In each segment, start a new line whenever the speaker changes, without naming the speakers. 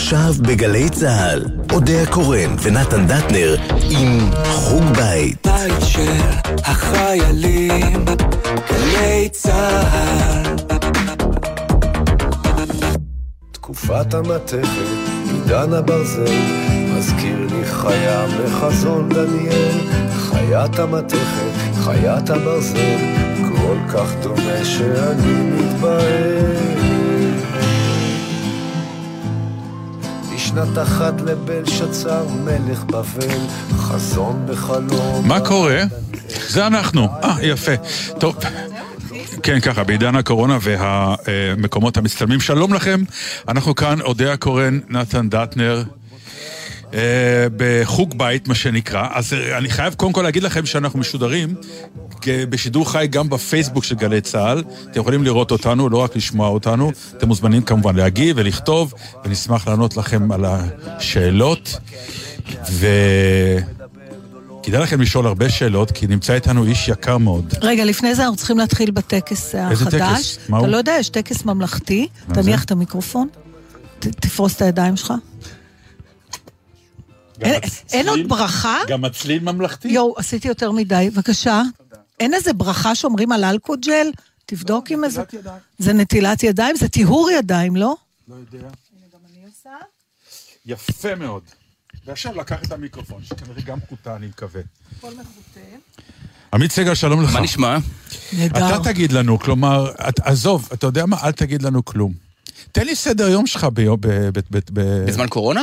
עכשיו בגלי צה"ל, אודה הקורן ונתן דטנר עם חוג בית.
בית של החיילים, גלי צה"ל.
תקופת המתכת, עידן הברזל, מזכיר לי חיה מחזון דניאל, חיית המתכת, חיית הברזל, כל כך דומה שאני מתבהל. בשנת אחת לבלשצר מלך בבל, חזון בחלום.
מה קורה? זה אנחנו. אה, יפה. טוב. כן, ככה, בעידן הקורונה והמקומות המצטלמים. שלום לכם, אנחנו כאן, אודיה קורן, נתן דטנר, אה, בחוג בית, מה שנקרא. אז אה, אני חייב קודם כל להגיד לכם שאנחנו משודרים בשידור חי גם בפייסבוק של גלי צה"ל. אתם יכולים לראות אותנו, לא רק לשמוע אותנו. אתם מוזמנים כמובן להגיב ולכתוב, ונשמח לענות לכם על השאלות. ו... כדאי לכם לשאול הרבה שאלות, כי נמצא איתנו איש יקר מאוד.
רגע, לפני זה אנחנו צריכים להתחיל בטקס החדש.
איזה טקס? מה
אתה
הוא?
לא יודע, יש טקס ממלכתי.
מה זה?
תניח את המיקרופון. ת- תפרוס את הידיים שלך. אין- אין עוד ברכה?
גם מצליל ממלכתי?
יואו, עשיתי יותר מדי. בבקשה. אין איזה ברכה שאומרים על אלכוג'ל? תבדוק עם איזה... זה נטילת ידיים? זה טיהור ידיים, לא?
לא יודע. יפה מאוד. ועכשיו לקח את המיקרופון, שכנראה גם קוטע, אני מקווה. עמית סגל, שלום לך.
מה נשמע?
נהדר.
אתה תגיד לנו, כלומר, את- עזוב, אתה יודע מה? אל תגיד לנו כלום. תן לי סדר יום שלך ביום... ב- ב- ב- ב-
בזמן קורונה?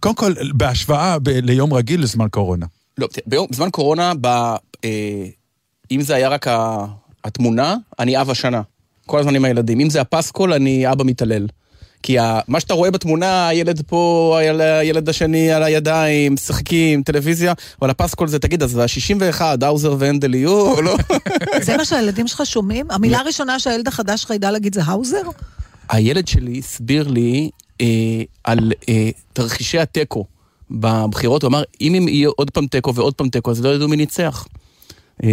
קודם כל, בהשוואה ב- ליום רגיל לזמן קורונה.
לא, ביום- בזמן קורונה, ב, אה, אם זה היה רק התמונה, אני אב השנה. כל הזמן עם הילדים. אם זה הפסקול, אני אבא מתעלל. כי ה, מה שאתה רואה בתמונה, הילד פה, היל- הילד השני על הידיים, משחקים, טלוויזיה, אבל הפסקול זה, תגיד, אז ה-61, האוזר והנדל יהיו, או לא?
זה מה שהילדים שלך שומעים? המילה הראשונה שהילד החדש שלך ידע להגיד זה האוזר?
הילד שלי הסביר לי אה, על אה, תרחישי התיקו בבחירות, הוא אמר, אם הם יהיה עוד פעם תיקו ועוד פעם תיקו, אז לא ידעו מי ניצח. אה,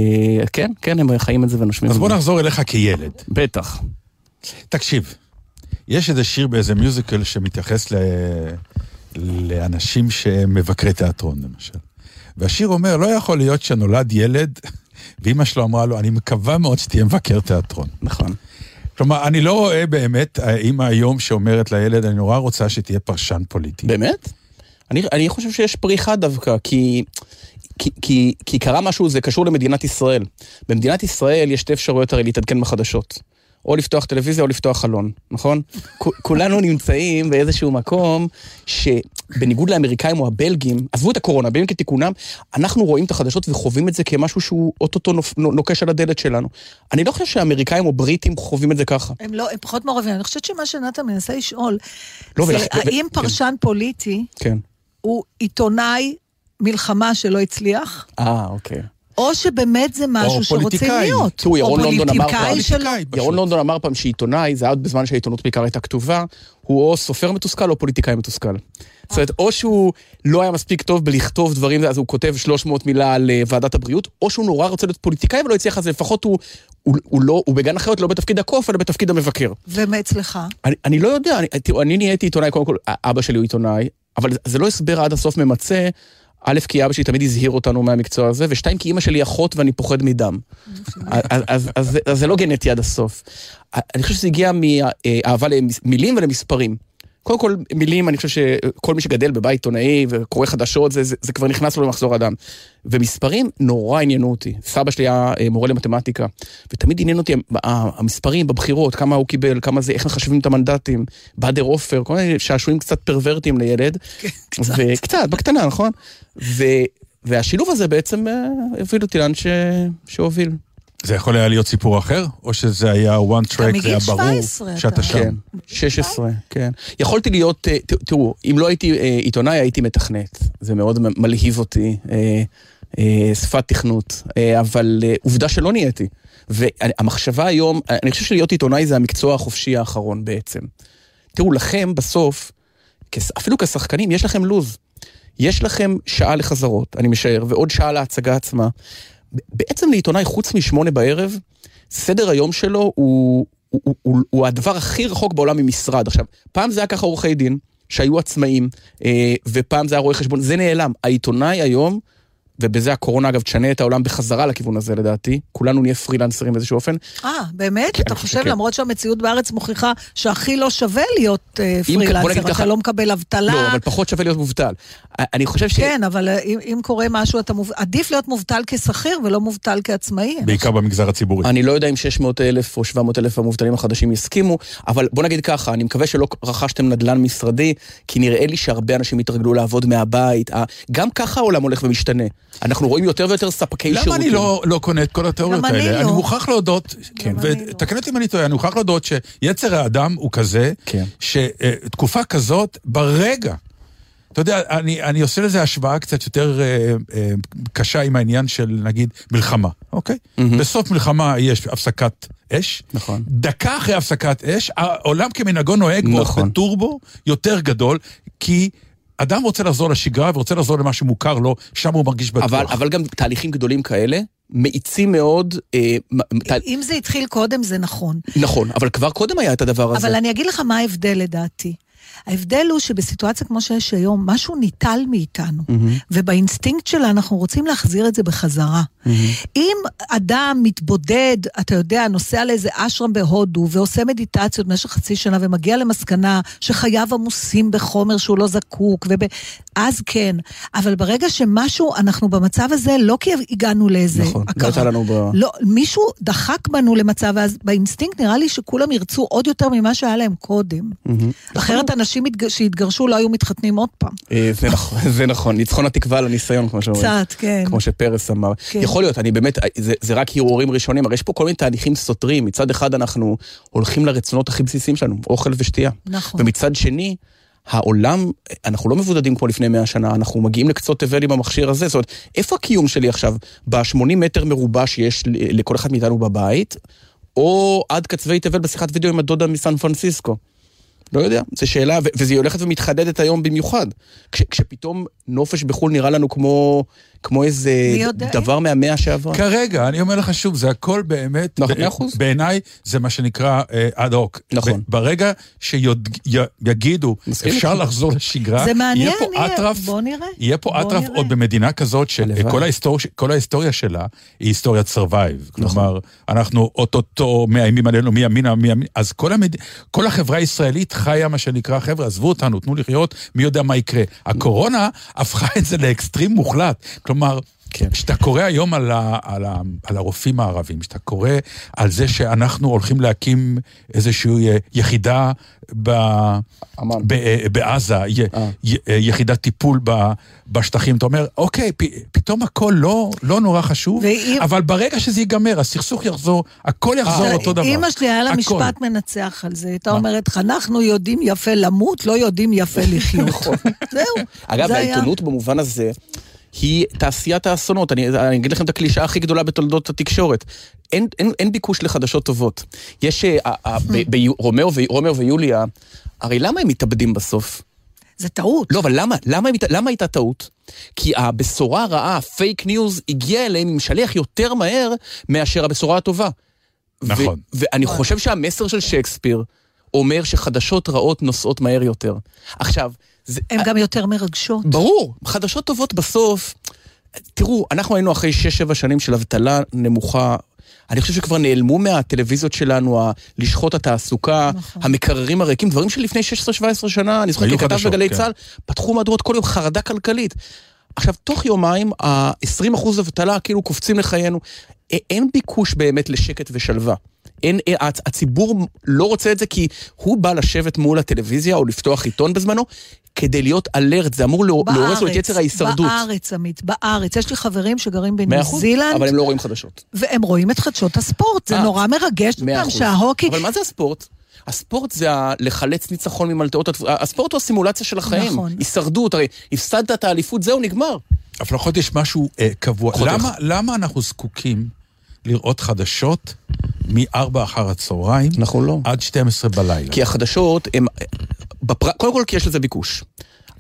כן, כן, הם חיים את זה ונושמים
אז בוא. נחזור אליך כילד.
בטח.
תקשיב, יש איזה שיר באיזה מיוזיקל שמתייחס ל... לאנשים שהם מבקרי תיאטרון, למשל. והשיר אומר, לא יכול להיות שנולד ילד, ואימא שלו אמרה לו, אני מקווה מאוד שתהיה מבקר תיאטרון.
נכון.
כלומר, אני לא רואה באמת האימא היום שאומרת לילד, אני נורא רוצה שתהיה פרשן פוליטי.
באמת? אני, אני חושב שיש פריחה דווקא, כי, כי, כי, כי קרה משהו, זה קשור למדינת ישראל. במדינת ישראל יש שתי אפשרויות הרי להתעדכן בחדשות. או לפתוח טלוויזיה או לפתוח חלון, נכון? כולנו נמצאים באיזשהו מקום שבניגוד לאמריקאים או הבלגים, עזבו את הקורונה, בימים כתיקונם, אנחנו רואים את החדשות וחווים את זה כמשהו שהוא אוטוטו נוקש על הדלת שלנו. אני לא חושב שהאמריקאים או בריטים חווים את זה ככה.
הם לא, הם פחות מעורבים. אני חושבת שמה שנתן מנסה לשאול,
לא,
זה
ולכ-
האם
כן.
פרשן פוליטי
כן.
הוא עיתונאי מלחמה שלא הצליח,
אה, אוקיי.
או שבאמת זה משהו
או
שרוצים
פוליטיקאי.
להיות.
תראו, ירון
או
לונדון אמר
פוליטיקאי
פעם-.
פוליטיקאי.
ירון לונדון אמר פעם שעיתונאי, זה היה עוד בזמן שהעיתונות בעיקר הייתה כתובה, הוא או סופר מתוסכל או פוליטיקאי מתוסכל. זאת אומרת, או שהוא לא היה מספיק טוב בלכתוב דברים, אז הוא כותב 300 מילה על אה, ועדת הבריאות, או שהוא נורא רוצה להיות פוליטיקאי ולא הצליח, אז לפחות הוא, הוא, הוא, לא, הוא בגן החיות לא בתפקיד הקוף, אלא בתפקיד המבקר.
ומאצלך.
אני, אני לא יודע, אני, תראו, אני נהייתי עיתונאי, קודם כל, אבא שלי הוא עיתונאי, אבל זה לא הסבר עד הסוף ממצה. א', כי אבא שלי תמיד הזהיר אותנו מהמקצוע הזה, ושתיים, כי אימא שלי אחות ואני פוחד מדם. אז, אז, אז, אז, זה- לא גנטי עד הסוף. אני חושב שזה הגיע מאהבה למילים ולמספרים. קודם כל, מילים, אני חושב שכל מי שגדל בבית עיתונאי וקורא חדשות, זה, זה, זה כבר נכנס לו למחזור אדם. ומספרים נורא עניינו אותי. סבא שלי היה אה, מורה למתמטיקה, ותמיד עניין אותי המספרים בבחירות, כמה הוא קיבל, כמה זה, איך מחשבים את המנדטים, באדר עופר, כל מיני שעשועים קצת פרוורטיים לילד.
קצת.
וקצת, בקטנה, נכון? ו, והשילוב הזה בעצם אה, הביא אותי לאן ש... שהוביל.
זה יכול היה להיות סיפור אחר? או שזה היה one track
מגיל
והיה ברור
17 אתה.
שאתה שם?
כן, 16, כן. יכולתי להיות, אה, תראו, אם לא הייתי אה, עיתונאי, הייתי מתכנת. זה מאוד מלהיב אותי, אה, שפת תכנות. אבל עובדה שלא נהייתי. והמחשבה היום, אני חושב שלהיות עיתונאי זה המקצוע החופשי האחרון בעצם. תראו, לכם בסוף, אפילו כשחקנים, יש לכם לוז. יש לכם שעה לחזרות, אני משער, ועוד שעה להצגה עצמה. בעצם לעיתונאי, חוץ משמונה בערב, סדר היום שלו הוא, הוא, הוא, הוא, הוא הדבר הכי רחוק בעולם ממשרד. עכשיו, פעם זה היה ככה עורכי דין, שהיו עצמאים, אה, ופעם זה היה רואה חשבון, זה נעלם. העיתונאי היום, ובזה הקורונה אגב תשנה את העולם בחזרה לכיוון הזה לדעתי, כולנו נהיה פרילנסרים באיזשהו אופן.
אה, באמת?
כן,
אתה
חושב
חושב,
שכן.
למרות שהמציאות בארץ מוכיחה שהכי לא שווה להיות אה,
נגיד
פרילנסר,
ככה-
אתה לא מקבל אבטלה.
לא, אבל פחות שווה להיות מובטל. אני חושב ש...
כן, אבל אה, אם, אם קורה משהו, אתה מוב... עדיף להיות מובטל כשכיר ולא מובטל כעצמאי.
בעיקר במגזר הציבורי.
אני לא יודע אם 600 אלף או 700 אלף המובטלים החדשים יסכימו, אבל בוא נגיד ככה, אני מקווה שלא רכשתם נדל"ן משרדי, כי נראה לי שהרבה אנשים התרגלו לעבוד מהבית. גם ככה העולם הולך ומשתנה. אנחנו רואים יותר ויותר ספקי שירותים.
למה אני לא, לא קונה את כל התיאוריות
גם אני
האלה?
לא.
אני מוכרח להודות,
גם אני לא.
ותקן אותי אם אני טועה, אני מוכרח להודות שיצר האדם הוא כזה,
כן.
שתקופה כזאת, ברגע, אתה יודע, אני, אני עושה לזה השוואה קצת יותר אה, אה, קשה עם העניין של נגיד מלחמה, אוקיי? בסוף מלחמה יש הפסקת אש.
נכון.
דקה אחרי הפסקת אש, העולם כמנהגו נוהג בו
נכון.
בטורבו יותר גדול, כי... אדם רוצה לחזור לשגרה ורוצה לחזור למה שמוכר לו, שם הוא מרגיש בטוח.
אבל, אבל גם תהליכים גדולים כאלה מאיצים מאוד, אה, תה-
אם זה התחיל קודם, זה נכון.
נכון, אבל כבר קודם היה את הדבר הזה.
אבל אני אגיד לך מה ההבדל לדעתי. ההבדל הוא שבסיטואציה כמו שיש היום, משהו ניטל מאיתנו, ובאינסטינקט שלה אנחנו רוצים להחזיר את זה בחזרה. אם אדם מתבודד, אתה יודע, נוסע לאיזה אשרם בהודו ועושה מדיטציות במשך חצי שנה ומגיע למסקנה שחייו עמוסים בחומר שהוא לא זקוק, וב... אז כן. אבל ברגע שמשהו, אנחנו במצב הזה לא כי הגענו לאיזה
נכון, לא
הכרה.
הייתה לנו ב-
לא, מישהו דחק בנו למצב, ואז באינסטינקט נראה לי שכולם ירצו עוד יותר ממה שהיה להם קודם. אחרת אנשים התג- שהתגרשו לא היו מתחתנים עוד פעם.
אה, זה נכון, זה נכון, ניצחון התקווה לניסיון, כמו שאומרים.
קצת, כן.
כמו שפרס אמר.
כן.
יכול להיות, אני באמת, זה, זה רק הרהורים ראשונים, הרי יש פה כל מיני תהליכים סותרים. מצד אחד אנחנו הולכים לרצונות הכי בסיסיים שלנו, אוכל ושתייה.
נכון.
ומצד שני, העולם, אנחנו לא מבודדים כמו לפני 100 שנה, אנחנו מגיעים לקצות תבל עם המכשיר הזה. זאת אומרת, איפה הקיום שלי עכשיו? ב-80 מטר מרובע שיש לכל אחד מאיתנו בבית, או עד קצווי תבל בשיחת וידאו עם הדודה מסן פרנסיסקו? לא יודע, זו שאלה, ו- וזה הולכת ומתחדדת היום במיוחד. כש, כשפתאום נופש בחו"ל נראה לנו כמו, כמו איזה? דבר מהמאה שעברה.
כרגע, אני אומר לך שוב, זה הכל באמת,
נכון,
ב-. בעיניי זה מה שנקרא אד הוק.
נכון.
ברגע שיגידו, אפשר. לחזור לשגרה,
זה מעניין,
יהיה פה. אטרף. יהיה פה אטרף. עוד במדינה כזאת. שכל ההיסטוריה, שלה היא היסטוריית סרווייב.
נכון.
כלומר, אנחנו אוטוטו מאיימים עלינו מימינה, מימין, אז כל, המד... כל החברה הישראלית חיה מה שנקרא, חבר'ה, עזבו אותנו, תנו לחיות, מי יודע מה יקרה. הקורונה הפכה את זה לאקסטרים מוחלט. כלומר,
כן.
כשאתה קורא היום על, ה, על, ה, על הרופאים הערבים, כשאתה קורא על זה שאנחנו הולכים להקים איזושהי אה, יחידה ב,
אמ"ן.
ב, אה, בעזה, י,
אה.
י, אה, יחידת טיפול ב, בשטחים, אתה אומר, אוקיי, פ, פתאום הכל לא, לא נורא חשוב,
ואם-
אבל ברגע שזה ייגמר, הסכסוך יחזור, הכל יחזור
תראה,
אותו דבר.
אימא שלי היה לה. משפט מנצח על זה. הייתה אומרת, אנחנו יודעים יפה למות, לא יודעים יפה לחיות. זהו.
אגב,
זה היה.
העיתונות במובן הזה, היא תעשיית האסונות. אני, אני אגיד לכם את הקלישאה הכי גדולה בתולדות התקשורת. אין, אין, אין ביקוש לחדשות טובות. יש, אה, אה, אה, ב- ב- רומאו ו- רומאו ויוליה, הרי למה הם מתאבדים בסוף?
זה טעות.
לא, אבל למה? למה, הת- למה הייתה טעות? כי הבשורה הרעה, הפייק ניוז, הגיעה אליהם עם שליח יותר מהר מאשר הבשורה הטובה.
נכון.
ו- ואני חושב שהמסר של שייקספיר אומר שחדשות רעות נוסעות מהר יותר. עכשיו, זה...
הן גם יותר מרגשות.
ברור, חדשות טובות בסוף. תראו, אנחנו היינו אחרי 6-7 שנים של אבטלה נמוכה. אני חושב שכבר נעלמו מהטלוויזיות שלנו, ה- לשכות התעסוקה,
נכון.
המקררים הריקים, דברים שלפני 16-17 שנה, אני זוכר ככתב
חדשות,
בגלי
כן.
צה"ל, פתחו מהדורות כל יום חרדה כלכלית. עכשיו, תוך יומיים, ה-20% אבטלה כאילו קופצים לחיינו. אין ביקוש באמת לשקט ושלווה. אין, אה, הצ- הציבור לא רוצה את זה כי הוא בא לשבת מול הטלוויזיה או לפתוח עיתון בזמנו, כדי להיות אלרט, זה אמור לעורר לו את יצר ההישרדות.
בארץ, עמית, בארץ. יש לי חברים שגרים בניו זילנד,
אבל הם לא רואים חדשות.
והם רואים את חדשות הספורט. זה
אה,
נורא מרגש אותם. שההוקי...
אבל מה זה הספורט? הספורט זה לחלץ ניצחון ממלטעות, התפ- הספורט הוא הסימולציה של החיים,
נכון.
הישרדות, הרי הפסדת את האליפות, זהו, נגמר.
אבל לפחות יש משהו אה, קבוע. למה אנחנו זקוקים לראות חדשות מ-4 אחר הצהריים
אנחנו לא.
עד 12 בלילה?
כי החדשות הם, בפר... קודם כל כי יש לזה ביקוש.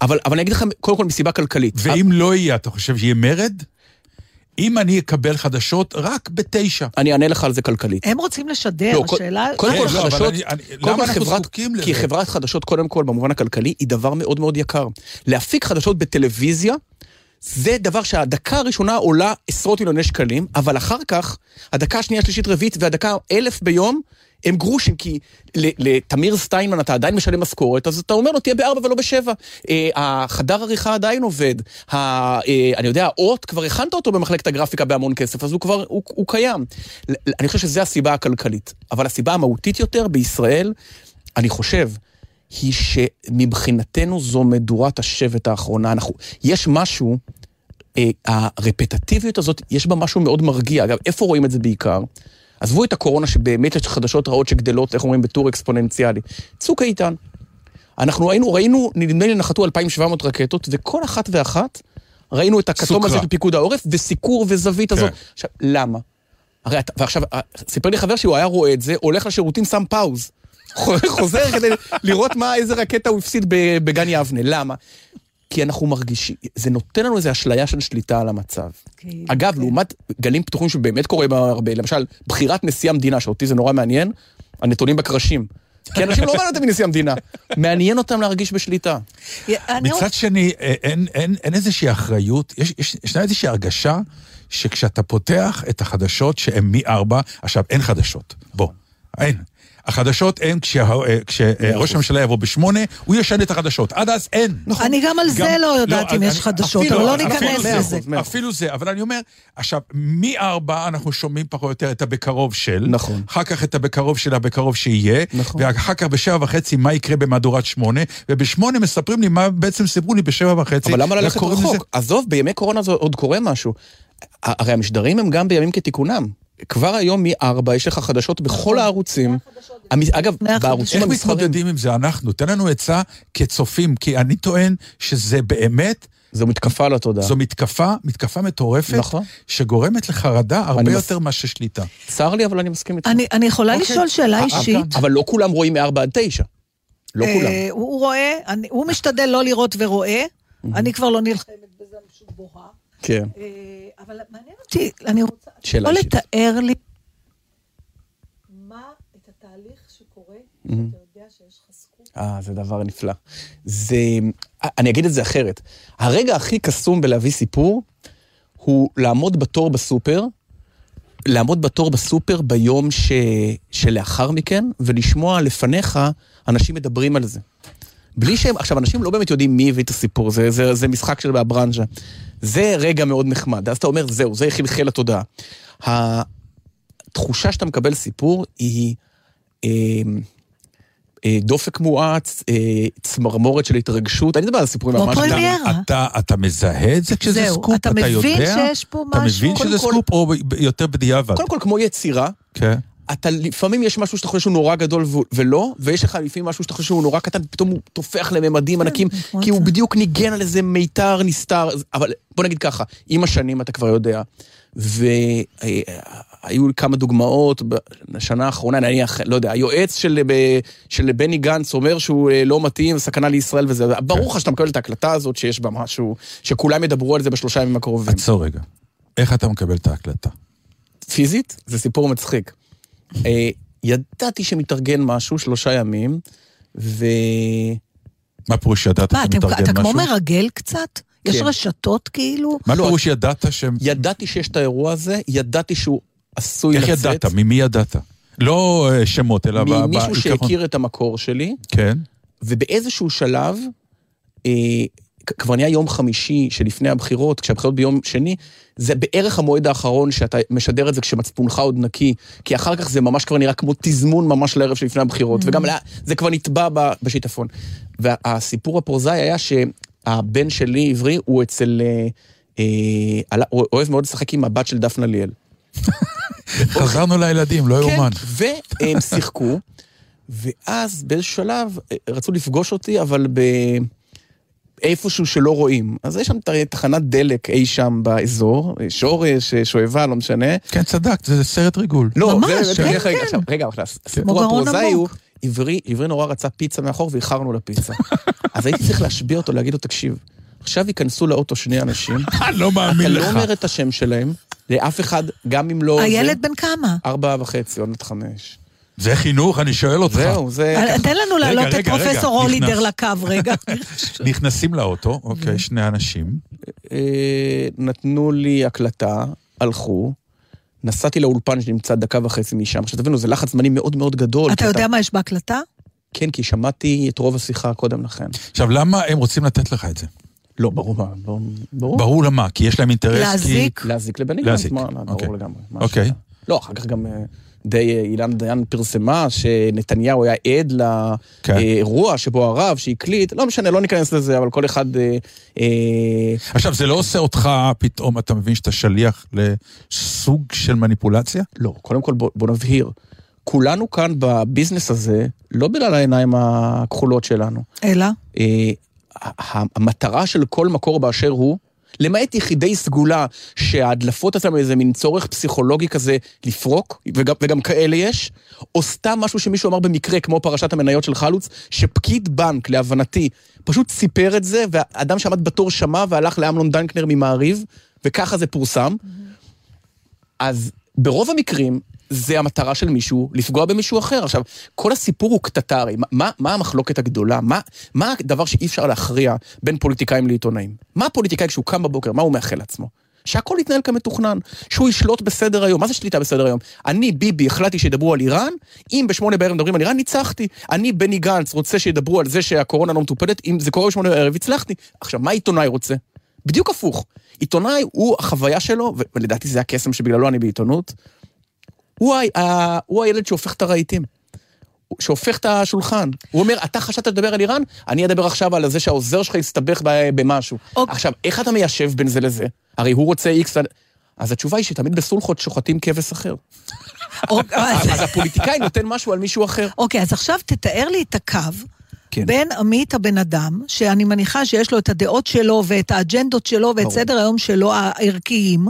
אבל, אבל אני אגיד לכם, קודם כל מסיבה כלכלית.
ואם לא יהיה, אתה חושב שיהיה מרד? אם אני אקבל חדשות רק בתשע.
אני אענה לך על זה כלכלית.
הם רוצים לשדר,
לא,
השאלה...
קודם
כן,
כל
לא,
חדשות,
אני- אני-
קודם
למה אנחנו
חברת,
זקוקים לזה?
כי חברת חדשות, קודם כל, במובן הכלכלי, היא דבר מאוד מאוד יקר. להפיק חדשות בטלוויזיה, זה דבר שהדקה הראשונה עולה עשרות מיליוני שקלים, אבל אחר כך, הדקה השנייה, שלישית, רביעית והדקה אלף ביום, הם גרושים, כי לתמיר סטיינמן אתה עדיין משלם משכורת, אז אתה אומר לו, תהיה בארבע ולא בשבע. אה, החדר עריכה עדיין עובד. ה, אה, אני יודע, האות, כבר הכנת אותו במחלקת הגרפיקה בהמון כסף, אז הוא כבר, הוא, הוא קיים. אני חושב שזו הסיבה הכלכלית. אבל הסיבה המהותית יותר בישראל, אני חושב, היא שמבחינתנו זו מדורת השבט האחרונה. אנחנו, יש משהו, אה, הרפטטיביות הזאת, יש בה משהו מאוד מרגיע. אגב, איפה רואים את זה בעיקר? עזבו את הקורונה שבאמת יש חדשות רעות שגדלות, איך אומרים, בטור אקספוננציאלי. צוק איתן. אנחנו ראינו, ראינו, נדמה לי נחתו 2,700 רקטות, וכל אחת ואחת ראינו את הכתום. הזה בפיקוד העורף, וסיקור וזווית הזאת.
כן.
עכשיו, למה? הרי ועכשיו, סיפר לי חבר שהוא היה רואה את זה, הולך לשירותים, שם פאוז. חוזר כדי לראות מה, איזה רקטה הוא הפסיד ב- בגן יבנה. למה? כי אנחנו מרגישים, זה נותן לנו איזו אשליה של שליטה על המצב.
כאילו,
אגב,
כן.
לעומת גלים פתוחים שבאמת קורה בה הרבה, למשל, בחירת נשיא המדינה, שאותי זה נורא מעניין, הנתונים בקרשים. כי אנשים לא מעניין אותם מנשיא המדינה, מעניין אותם להרגיש בשליטה.
מצד שני, אה, אין, אין, אין איזושהי אחריות, יש, יש, ישנה איזושהי הרגשה שכשאתה פותח את החדשות שהן מ-4, עכשיו אין חדשות, בוא, אין. החדשות הן כשה- אה, כשראש הממשלה יבוא בשמונה, הוא ישן את החדשות, עד אז אין.
אני גם על זה לא יודעת אם
אני-
יש חדשות,
אפילו-
אבל לא ניכנס
זה,
לזה.
אפילו זה, אבל אני אומר, עכשיו, מ-4 אנחנו שומעים פחות או יותר את הבקרוב של,
נכון.
אחר כך את הבקרוב של הבקרוב שיהיה,
נכון.
ואחר כך בשבע וחצי מה יקרה במהדורת שמונה, ובשמונה מספרים לי מה בעצם סיפרו לי בשבע וחצי.
אבל למה ללכת רחוק? עזוב, בימי קורונה זה עוד קורה משהו. הרי המשדרים הם גם בימים כתיקונם. כבר היום מ-4 יש לך חדשות בכל הערוצים. המ- אגב. בערוצים
איך
המסחריים,
מתמודדים עם זה אנחנו? תן לנו עצה כצופים, כי אני טוען שזה באמת,
זו מתקפה על התודעה.
זו מתקפה, מתקפה מטורפת,
נכון.
שגורמת לחרדה הרבה
מס-
יותר מאשר שליטה.
צר לי, אבל אני מסכים איתך.
אני אני יכולה
אוקיי.
לשאול שאלה
אה,
אישית?
אבל לא כולם רואים מ-4 עד 9. לא
אה,
כולם.
הוא הוא רואה, אני- הוא משתדל לא לראות ורואה, אני כבר לא נלחמת בזה, אני פשוט בוהה.
כן.
אה, אבל מעניין אותי, אני רוצה...
שאלה אישית.
לתאר לי מה את התהליך שקורה, שאתה יודע שיש לך זכות.
אה, זה דבר נפלא. זה... אני אגיד את זה אחרת. הרגע הכי קסום בלהביא סיפור, הוא לעמוד בתור בסופר, לעמוד בתור בסופר ביום ש... שלאחר מכן, ולשמוע לפניך אנשים מדברים על זה. בלי שהם, עכשיו, אנשים לא באמת יודעים מי הביא את הסיפור, זה, זה, זה משחק של הברנז'ה. זה רגע מאוד נחמד, אז אתה אומר, זהו, זה חלחל לתודעה. התחושה שאתה מקבל סיפור היא אה, אה, דופק מואץ, אה, צמרמורת של התרגשות, אני מדבר על סיפורים
כמו
ממש...
פרמיירה.
אתה, אתה מזהה את זה כשזה
זהו,
סקופ?
אתה מבין
יודע?
שיש פה
אתה
משהו?
מבין שזה
כל-
סקופ או ב- יותר בדיעבד?
קודם כל, כמו יצירה,
כן.
אתה לפעמים יש משהו שאתה חושב שהוא נורא גדול ו- ולא, ויש לך לפעמים משהו שאתה חושב שהוא נורא קטן, פתאום הוא טופח לממדים ענקים,
כמו
כי הוא
אתה.
בדיוק ניגן על איזה מיתר נסתר, אבל בוא נגיד ככה, עם השנים אתה כבר יודע, והיו כמה דוגמאות בשנה האחרונה, נניח, לא יודע, היועץ של, של בני גנץ אומר שהוא אה, לא מתאים, סכנה לישראל וזה, ברור לך שאתה מקבל את ההקלטה הזאת שיש בה משהו, שכולם ידברו על זה בשלושה ימים הקרובים.
עצור רגע. איך אתה מקבל את ההקלטה?
פיזית, זה סיפור מצחיק. אה, ידעתי שמתארגן משהו, שלושה ימים, ו...
מה פירוש ידעת
מה, אתם-
שמתארגן
אתה כמו
משהו?
מרגל קצת? יש
כן.
רשתות כאילו?
מה
לא,
פירוש ידעת שהם...
ידעתי שיש את האירוע הזה, ידעתי שהוא עשוי
איך
לצאת.
ידעת? ממי ידעת? לא אה, שמות, אלא...
ממישהו. שהכיר את המקור שלי,
כן.
ובאיזשהו שלב, אה, כבר נהיה יום חמישי שלפני הבחירות, כשהבחירות ביום שני, זה בערך המועד האחרון שאתה משדר את זה כשמצפונך עוד נקי, כי אחר כך זה ממש כבר נראה כמו תזמון ממש לערב שלפני הבחירות, וגם לה- זה כבר נטבע בשיטפון. והסיפור הפרוזאי היה שהבן שלי, עברי, הוא אצל... אה, אה, אוהב מאוד לשחק עם הבת של דפנה ליאל.
חזרנו לילדים, לא יאומן.
כן, והם שיחקו, ואז באיזשהו שלב אה, רצו לפגוש אותי, אבל ב... איפשהו שלא רואים. אז יש שם תחנת דלק אי שם באזור, שורש, שואבה, לא משנה.
כן, צדקת, זה סרט ריגול.
לא,
ממש,
זה-
כן,
רגע, רגע,
כן.
עכשיו, רגע, אבל
כמו
הסיפור הפרוזאי הוא. עברי, עברי נורא רצה פיצה מאחור ואיחרנו לפיצה. אז הייתי צריך להשביע אותו, להגיד לו, תקשיב, עכשיו ייכנסו לאוטו שני אנשים,
לא
אתה
מאמין
לא
לך.
אומר את השם שלהם, לאף אחד, גם אם לא...
הילד בן כמה?
ארבע וחצי, עוד מעט חמש.
זה חינוך, אני שואל אותך.
זהו, זה...
תן לנו להעלות את פרופסור. הולידר לקו רגע.
נכנסים לאוטו, אוקיי, שני אנשים.
אה, נתנו לי הקלטה, הלכו, נסעתי לאולפן שנמצא דקה וחצי משם. עכשיו תבינו, זה לחץ זמנים מאוד מאוד גדול.
אתה יודע מה יש בהקלטה?
כן, כי שמעתי את רוב השיחה קודם לכן.
עכשיו, למה הם רוצים לתת לך את זה?
לא, ברור, מה, לא, ברור.
ברור למה, כי יש להם אינטרס, כי...
להזיק?
להזיק לבני
להזיק,
גנץ, מה,
אוקיי.
ברור לגמרי.
אוקיי.
לא, אחר כך גם אה, די אה, אילן דיין פרסמה שנתניהו היה עד
כן.
לאירוע שבו הרב שהקליט, לא משנה, לא ניכנס לזה, אבל כל אחד... אה, אה,
עכשיו, זה לא עושה אותך, פתאום אתה מבין שאתה שליח לסוג של מניפולציה?
לא, קודם כל בוא, בוא נבהיר. כולנו כאן בביזנס הזה, לא בגלל העיניים הכחולות שלנו.
אלא?
אה, המטרה של כל מקור באשר הוא, למעט יחידי סגולה, שההדלפות עצמם איזה מין צורך פסיכולוגי כזה לפרוק, וגם, וגם כאלה יש, או סתם משהו שמישהו אמר במקרה, כמו פרשת המניות של חלוץ, שפקיד בנק, להבנתי, פשוט סיפר את זה, והאדם שעמד בתור שמע והלך לאמנון דנקנר ממעריב, וככה זה פורסם. אז ברוב המקרים, זה המטרה של מישהו, לפגוע במישהו אחר. עכשיו, כל הסיפור הוא קטטה, הרי מה, מה המחלוקת הגדולה? מה, מה הדבר שאי אפשר להכריע בין פוליטיקאים לעיתונאים? מה הפוליטיקאי כשהוא קם בבוקר, מה הוא מאחל לעצמו? שהכל יתנהל כמתוכנן, שהוא ישלוט בסדר היום. מה זה שליטה בסדר היום? אני, ביבי, החלטתי שידברו על איראן, אם בשמונה בערב מדברים על איראן, ניצחתי. אני, בני גנץ, רוצה שידברו על זה שהקורונה לא מטופלת, אם זה קורה בשמונה בערב, הצלחתי. עכשיו, מה עיתונאי רוצה? בדיוק הפוך. עיתונאי הוא החוויה שלו, ולדעתי זה הקסם שבגללו אני בעיתונות, הוא, ה, הוא הילד שהופך את הרהיטים. שהופך את השולחן. הוא אומר, אתה חשבת לדבר על איראן? אני אדבר עכשיו על זה שהעוזר שלך הסתבך ב- במשהו.
אוקיי.
עכשיו, איך אתה מיישב בין זה לזה? הרי הוא רוצה איקס... אז התשובה היא שתמיד בסולחות שוחטים כבש אחר.
או- אז-
אז הפוליטיקאי נותן משהו על מישהו אחר.
אוקיי, אז עכשיו תתאר לי את הקו.
כן.
בין עמית הבן אדם, שאני מניחה שיש לו את הדעות שלו ואת האג'נדות שלו ואת
ברור.
סדר היום שלו הערכיים,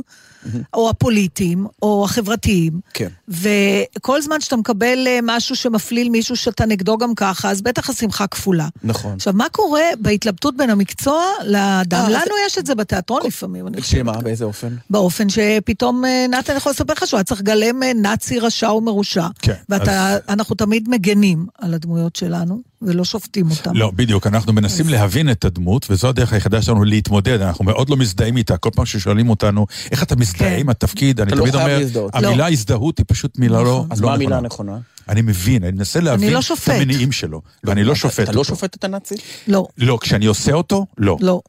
או הפוליטיים, או החברתיים.
כן.
וכל זמן שאתה מקבל אה, משהו שמפליל מישהו שאתה נגדו גם ככה, אז בטח השמחה כפולה.
נכון.
עכשיו, מה קורה בהתלבטות בין המקצוע לאדם?
אה,
לנו
זה-
יש את זה בתיאטרון לפעמים, אני חושבת.
שמה, באיזה אופן?
באופן שפתאום אה, נתן יכול לספר לך שהוא היה צריך לגלם נאצי רשע ומרושע.
כן,
ואנחנו תמיד מגנים על הדמויות שלנו, ולא שופטים אותם.
לא, בדיוק, אנחנו מנסים להבין את הדמות, וזו הדרך היחידה שלנו להתמודד, אנחנו מאוד לא מזדהים איתה. כל פעם ששואלים אותנו, איך אתה מזדהה
כן.
עם התפקיד, אני
לא
תמיד אומר,
להזדהות.
המילה
לא.
הזדהות היא פשוט מילה לא
אז
לא
מה המילה
נכונה.
הנכונה?
אני מבין, אני מנסה להבין
לא
את. המניעים שלו, ואני לא שופט
אתה לא
אותו.
שופט את הנאצי?
לא,
לא, כשאני עושה אותו, לא.
לא.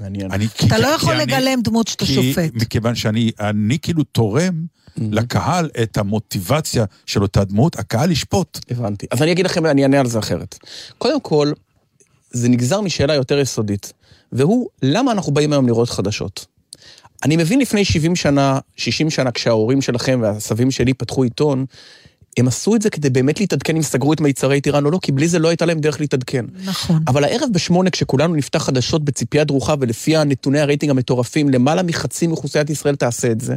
מעניין.
אני-
אתה
כי-
לא יכול לגלם דמות שאתה
כי-
שופט.
מכיוון שאני אני כאילו תורם לקהל את המוטיבציה של אותה דמות, הקהל ישפוט.
הבנתי. אז אני אגיד לכם, אני אענה על זה אחרת. קודם כל, זה נגזר משאלה יותר יסודית, והוא, למה אנחנו באים היום לראות חדשות? אני מבין לפני 70 שנה, 60 שנה, כשההורים שלכם והסבים שלי פתחו עיתון, הם עשו את זה כדי באמת להתעדכן אם סגרו את מיצרי טיראן או לא, כי בלי זה לא הייתה להם דרך להתעדכן.
נכון.
אבל הערב בשמונה, כשכולנו נפתח חדשות בציפייה דרוכה, ולפי הנתוני הרייטינג המטורפים, למעלה מחצי מאוכלוסיית ישראל תעשה את זה.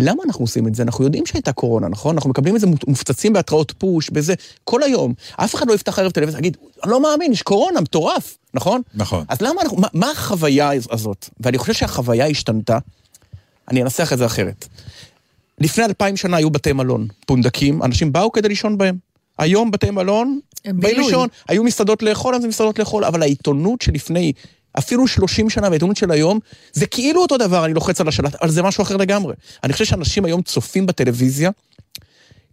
למה אנחנו עושים את זה? אנחנו יודעים שהייתה קורונה, נכון? אנחנו מקבלים את זה מופצצים בהתראות פוש, בזה, כל היום. אף אחד לא יפתח ערב טלוויזיה ויגיד, אני לא מאמין, יש קורונה, מטורף, נכון?
נכון.
אז למה אנחנו, מה, מה החוויה הזאת? ואני חושב שהחוויה השתנתה, אני אנסח את זה אחרת. לפני אלפיים שנה היו בתי מלון, פונדקים, אנשים באו כדי לישון בהם. היום בתי מלון,
הם
באים. לישון, היו מסעדות לאכול, אז זה מסעדות לאכול, אבל העיתונות שלפני אפילו 30 שנה והעיתונות של היום, זה כאילו אותו דבר, אני לוחץ על השלט, אבל זה משהו אחר לגמרי. אני חושב שאנשים היום צופים בטלוויזיה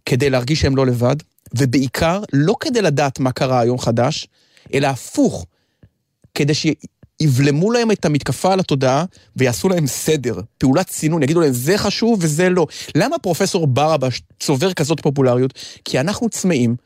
כדי להרגיש שהם לא לבד, ובעיקר לא כדי לדעת מה קרה היום חדש, אלא הפוך, כדי שיבלמו להם את המתקפה על התודעה ויעשו להם סדר, פעולת סינון, יגידו להם זה חשוב וזה לא. למה פרופסור ברבש צובר כזאת פופולריות? כי אנחנו צמאים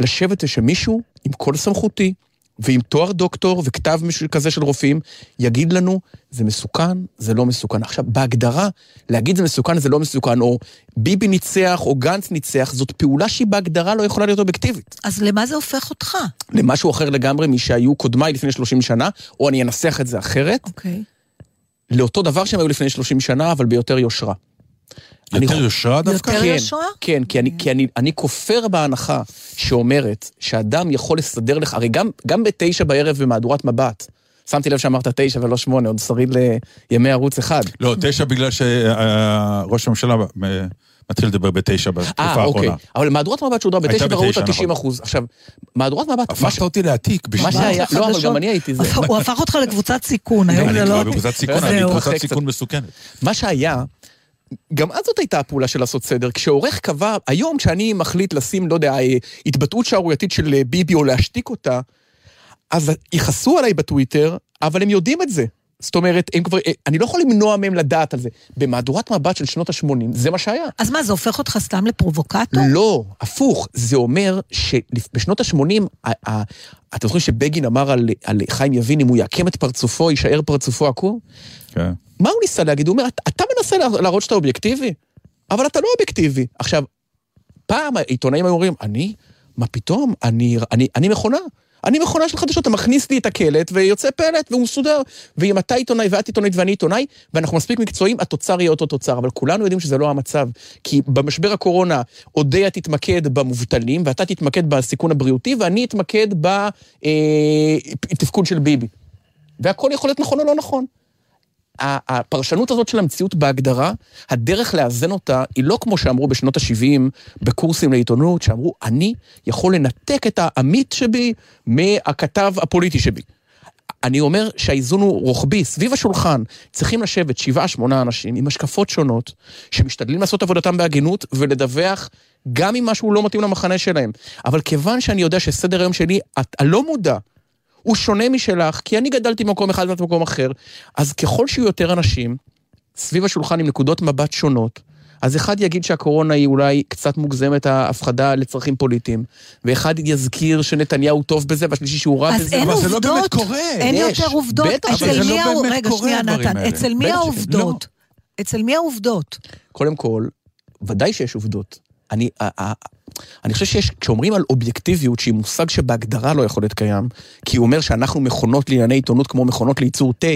לשבת ושמישהו עם קול סמכותי, ועם תואר דוקטור וכתב כזה של רופאים, יגיד לנו, זה מסוכן, זה לא מסוכן. עכשיו, בהגדרה, להגיד זה מסוכן, זה לא מסוכן, או ביבי ניצח, או גנץ ניצח, זאת פעולה שהיא בהגדרה לא יכולה להיות אובייקטיבית.
אז למה זה הופך אותך?
למשהו אחר לגמרי משהיו קודמיי לפני 30 שנה, או אני אנסח את זה אחרת,
אוקיי.
לאותו דבר שהם היו לפני 30 שנה, אבל ביותר יושרה. אני
יותר יושרה דווקא?
יותר
כן,
יושרה?
כן, כי, אני, כי אני, אני כופר בהנחה שאומרת שאדם יכול לסדר לך, הרי גם, גם בתשע בערב במהדורת מבט, שמתי לב שאמרת תשע ולא שמונה, עוד שריד לימי ערוץ אחד.
לא, תשע בגלל שראש הממשלה אה, מתחיל לדבר בתשע בתקופה
אה, אוקיי.
האחרונה.
אבל מהדורת מבט שודרה בתשע וראו אותה 90
נכון.
אחוז. עכשיו, מהדורת מבט, מה ש-
הפכת אותי להעתיק
מה
בשביל...
שהיה, לא, אבל. גם אני הייתי זה.
הוא הפך אותך לקבוצת סיכון, היום
אני
זה לא...
כבר בקבוצת סיכון, אני
אחרי
סיכון מסוכנת.
מה שהיה, גם אז זאת הייתה הפעולה של לעשות סדר. כשעורך קבע, היום כשאני מחליט לשים, לא יודע, אה, התבטאות שערורייתית של אה, ביבי או להשתיק אותה, אז יכעסו עליי בטוויטר, אבל הם יודעים את זה. זאת אומרת, הם כבר, אה, אני לא יכול למנוע מהם לדעת על זה. במהדורת מבט של שנות ה-80, זה מה שהיה.
אז מה, זה הופך אותך סתם לפרובוקטור?
לא, הפוך. זה אומר שבשנות ה-80, אתם זוכרים שבגין אמר על, על חיים יבין, אם הוא יעקם את פרצופו, יישאר פרצופו עקום?
כן.
מה הוא ניסה להגיד? הוא אומר, "אתה- אתה מנסה לה- להראות שאתה אובייקטיבי, אבל אתה לא אובייקטיבי. עכשיו, פעם העיתונאים היו אומרים, אני? מה פתאום? אני, אני, אני מכונה. אני מכונה של חדשות, אתה מכניס לי את הקלט ויוצא פלט והוא מסודר. ואם אתה עיתונאי ואת עיתונאית ואני עיתונאי, ואנחנו מספיק מקצועיים, התוצר יהיה אותו תוצר. אבל כולנו יודעים שזה לא המצב. כי במשבר הקורונה, אודיה תתמקד במובטלים, ואתה תתמקד בסיכון הבריאותי, ואני אתמקד בתפקוד של ביבי. והכל יכול להיות נכון או לא נכון. הפרשנות הזאת של המציאות בהגדרה, הדרך לאזן אותה היא לא כמו שאמרו בשנות ה-70 בקורסים לעיתונות, שאמרו, אני יכול לנתק את העמית שבי מהכתב הפוליטי שבי. אני אומר שהאיזון הוא רוחבי, סביב השולחן צריכים לשבת שבעה, שמונה אנשים עם השקפות שונות, שמשתדלים לעשות עבודתם בהגינות ולדווח גם אם משהו לא מתאים למחנה שלהם. אבל כיוון שאני יודע שסדר היום שלי, הלא מודע, הוא שונה משלך, כי אני גדלתי במקום אחד ואת במקום אחר, אז ככל שיהיו יותר אנשים סביב השולחן עם נקודות מבט שונות, אז אחד יגיד שהקורונה היא אולי קצת מוגזמת ההפחדה לצרכים פוליטיים, ואחד יזכיר שנתניהו טוב בזה, והשלישי שהוא רע
אז
בזה.
אבל זה לא
עובדות,
באמת קורה.
אין
יש,
יותר עובדות.
בטח,
אצל
אבל זה
מי
לא
ה-
באמת
רגע,
קורה,
שנייה,
הדברים
נתן,
האלה.
אצל מי
שכן.
העובדות? אצל מי העובדות?
קודם כל, ודאי שיש עובדות. אני, ה- ה- אני חושב שיש, כשאומרים על אובייקטיביות, שהיא מושג שבהגדרה לא יכול להיות קיים, כי הוא אומר שאנחנו מכונות לענייני עיתונות כמו מכונות לייצור תה,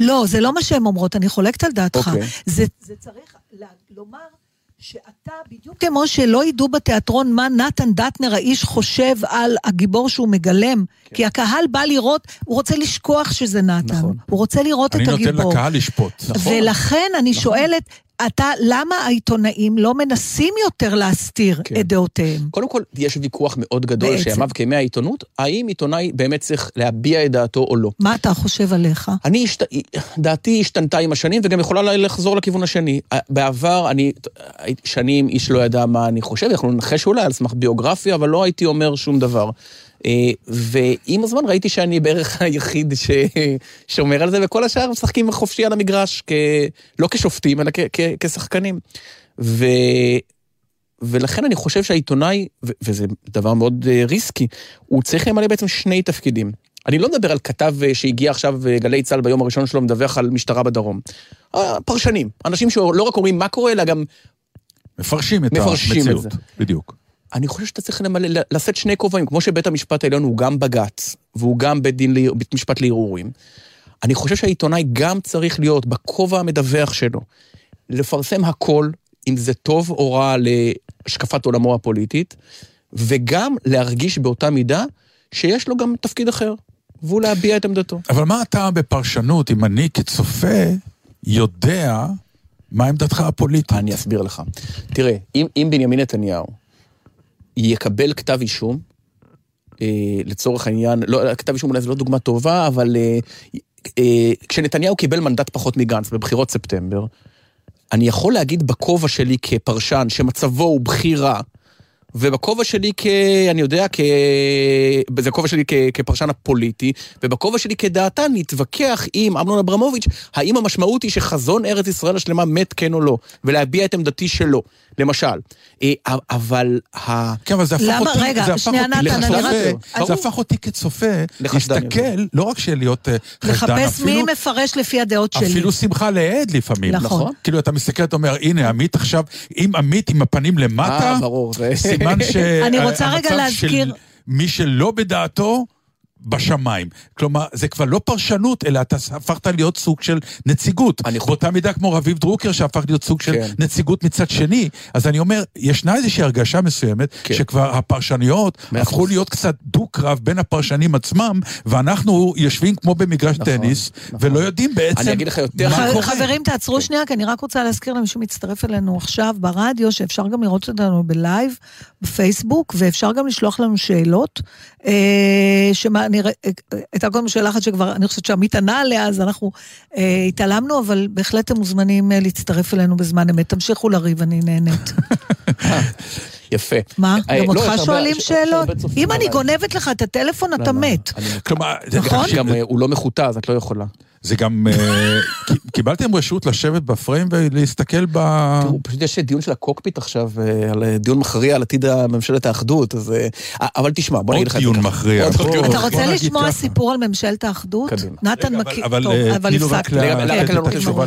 לא, זה לא מה שהן אומרות, אני חולקת על דעתך.
אוקיי.
זה, זה צריך לומר שאתה, בדיוק כמו שלא ידעו בתיאטרון מה נתן דטנר האיש חושב על הגיבור שהוא מגלם,
כן.
כי הקהל בא לראות, הוא רוצה לשכוח שזה נתן.
נכון.
הוא רוצה לראות
אני
את
נותן
הגיבור.
לקהל לשפוט.
נכון.
ולכן אני שואלת, אתה, למה העיתונאים לא מנסים יותר להסתיר
כן.
את דעותיהם?
קודם כל, יש ויכוח מאוד גדול
בעצם.
שימיו כימי העיתונות, האם עיתונאי באמת צריך להביע את דעתו או לא.
מה אתה חושב עליך?
אני, השת... דעתי השתנתה עם השנים וגם יכולה לה- לחזור לכיוון השני. בעבר, אני הייתי שנים, איש לא ידע מה אני חושב, יכולנו לנחש אולי על סמך ביוגרפיה, אבל לא הייתי אומר שום דבר. אה, ועם הזמן ראיתי שאני בערך היחיד ששומר על זה, וכל השאר משחקים חופשי על המגרש, כ... לא כשופטים, אלא כ... כ... כשחקנים. ו... ולכן אני חושב שהעיתונאי, ו- וזה דבר מאוד אה, ריסקי, הוא צריך למלא בעצם שני תפקידים. אני לא מדבר על כתב אה, שהגיע עכשיו גלי צה"ל ביום הראשון שלו, מדווח על משטרה בדרום. פרשנים, אנשים שלא רק אומרים מה קורה, אלא גם...
מפרשים את
מפרשים את
המציאות.
זה.
בדיוק.
אני חושב שאתה צריך למלא, לשאת שני כובעים, כמו שבית המשפט העליון הוא גם בג"ץ, והוא גם בית, דין, בית משפט לערעורים. אני חושב שהעיתונאי גם צריך להיות בכובע המדווח שלו, לפרסם הכל, אם זה טוב או רע להשקפת עולמו הפוליטית, וגם להרגיש באותה מידה שיש לו גם תפקיד אחר, והוא להביע את עמדתו.
אבל מה אתה בפרשנות, אם אני כצופה יודע מה עמדתך הפוליטית?
אני אסביר לך. תראה, אם, אם בנימין נתניהו יקבל כתב אישום, אה, לצורך העניין, לא, כתב אישום אולי זו לא דוגמה טובה, אבל אה, אה, כשנתניהו קיבל מנדט פחות מגנץ בבחירות ספטמבר, אני יכול להגיד בכובע שלי כפרשן שמצבו הוא בכי רע, ובכובע שלי כ... אני יודע, כ... זה הכובע שלי כ... כפרשן הפוליטי, ובכובע שלי כדעתן להתווכח עם אמנון אברמוביץ', האם המשמעות היא שחזון ארץ ישראל השלמה מת כן או לא, ולהביע את עמדתי שלו, למשל. אה, אבל ה...
כן, אבל זה הפך
למה?
אותי,
רגע,
זה הפך
שנייה, נתן,
אני רק-
זה הפך אותי כצופה, להסתכל, לא רק של להיות אה, חשדן,
לחפש מי
אפילו,
מפרש לפי הדעות שלי.
אפילו שמחה לאיד לפעמים.
נכון.
כאילו, אתה מסתכל, אתה אומר, הנה, עמית עכשיו, אם עמית עם הפנים למטה,
אה, ברור. זה-
סימן ש...
אני רוצה רגע
המצב
להזכיר-
של מי שלא בדעתו, בשמיים. כלומר, זה כבר לא פרשנות, אלא אתה הפכת להיות סוג של נציגות.
אני-
באותה מידה כמו רביב דרוקר, שהפך להיות סוג של
כן.
נציגות מצד שני. אז אני אומר, ישנה איזושהי הרגשה מסוימת,
כן.
שכבר הפרשניות הפכו. להיות קצת דו-קרב בין הפרשנים עצמם, ואנחנו יושבים כמו במגרש
נכון,
טניס,
נכון.
ולא יודעים בעצם
אני אגיד לך יותר
מה קורה.
חברים, תעצרו שנייה, כי אני רק רוצה להזכיר למי שמצטרף אלינו עכשיו ברדיו, שאפשר גם לראות אותנו בלייב, בפייסבוק, ואפשר גם לשלוח לנו שאלות. אה, שמה, אני, ר- אה, הייתה קודם שאלה אחת שכבר, אני חושבת שעמית ענה עליה, אז אנחנו אה, התעלמנו, אבל בהחלט אתם מוזמנים אה, להצטרף אלינו בזמן אמת. תמשיכו לריב, אני נהנית.
יפה.
מה?
אה,
גם
לא,
אותך שואלים שאלות? אם אני. גונבת לך את הטלפון, אתה
לא, לא,
מת.
כלומר, זה-
נכון?
גם אה, הוא לא מחוטא, אז את לא יכולה.
זה גם, אה, קיבלתם רשות לשבת בפריים ולהסתכל ב...
תראו, פשוט יש דיון של הקוקפיט עכשיו, אה, על אה, דיון מכריע על עתיד ממשלת האחדות, אז... אבל תשמע, בוא
עוד
לך... זה
דיון. מכריע.
עוד.
אתה רוצה
נגיד
לשמוע. סיפור על ממשלת האחדות? נתן מכיר,
אבל-
הפסקתי.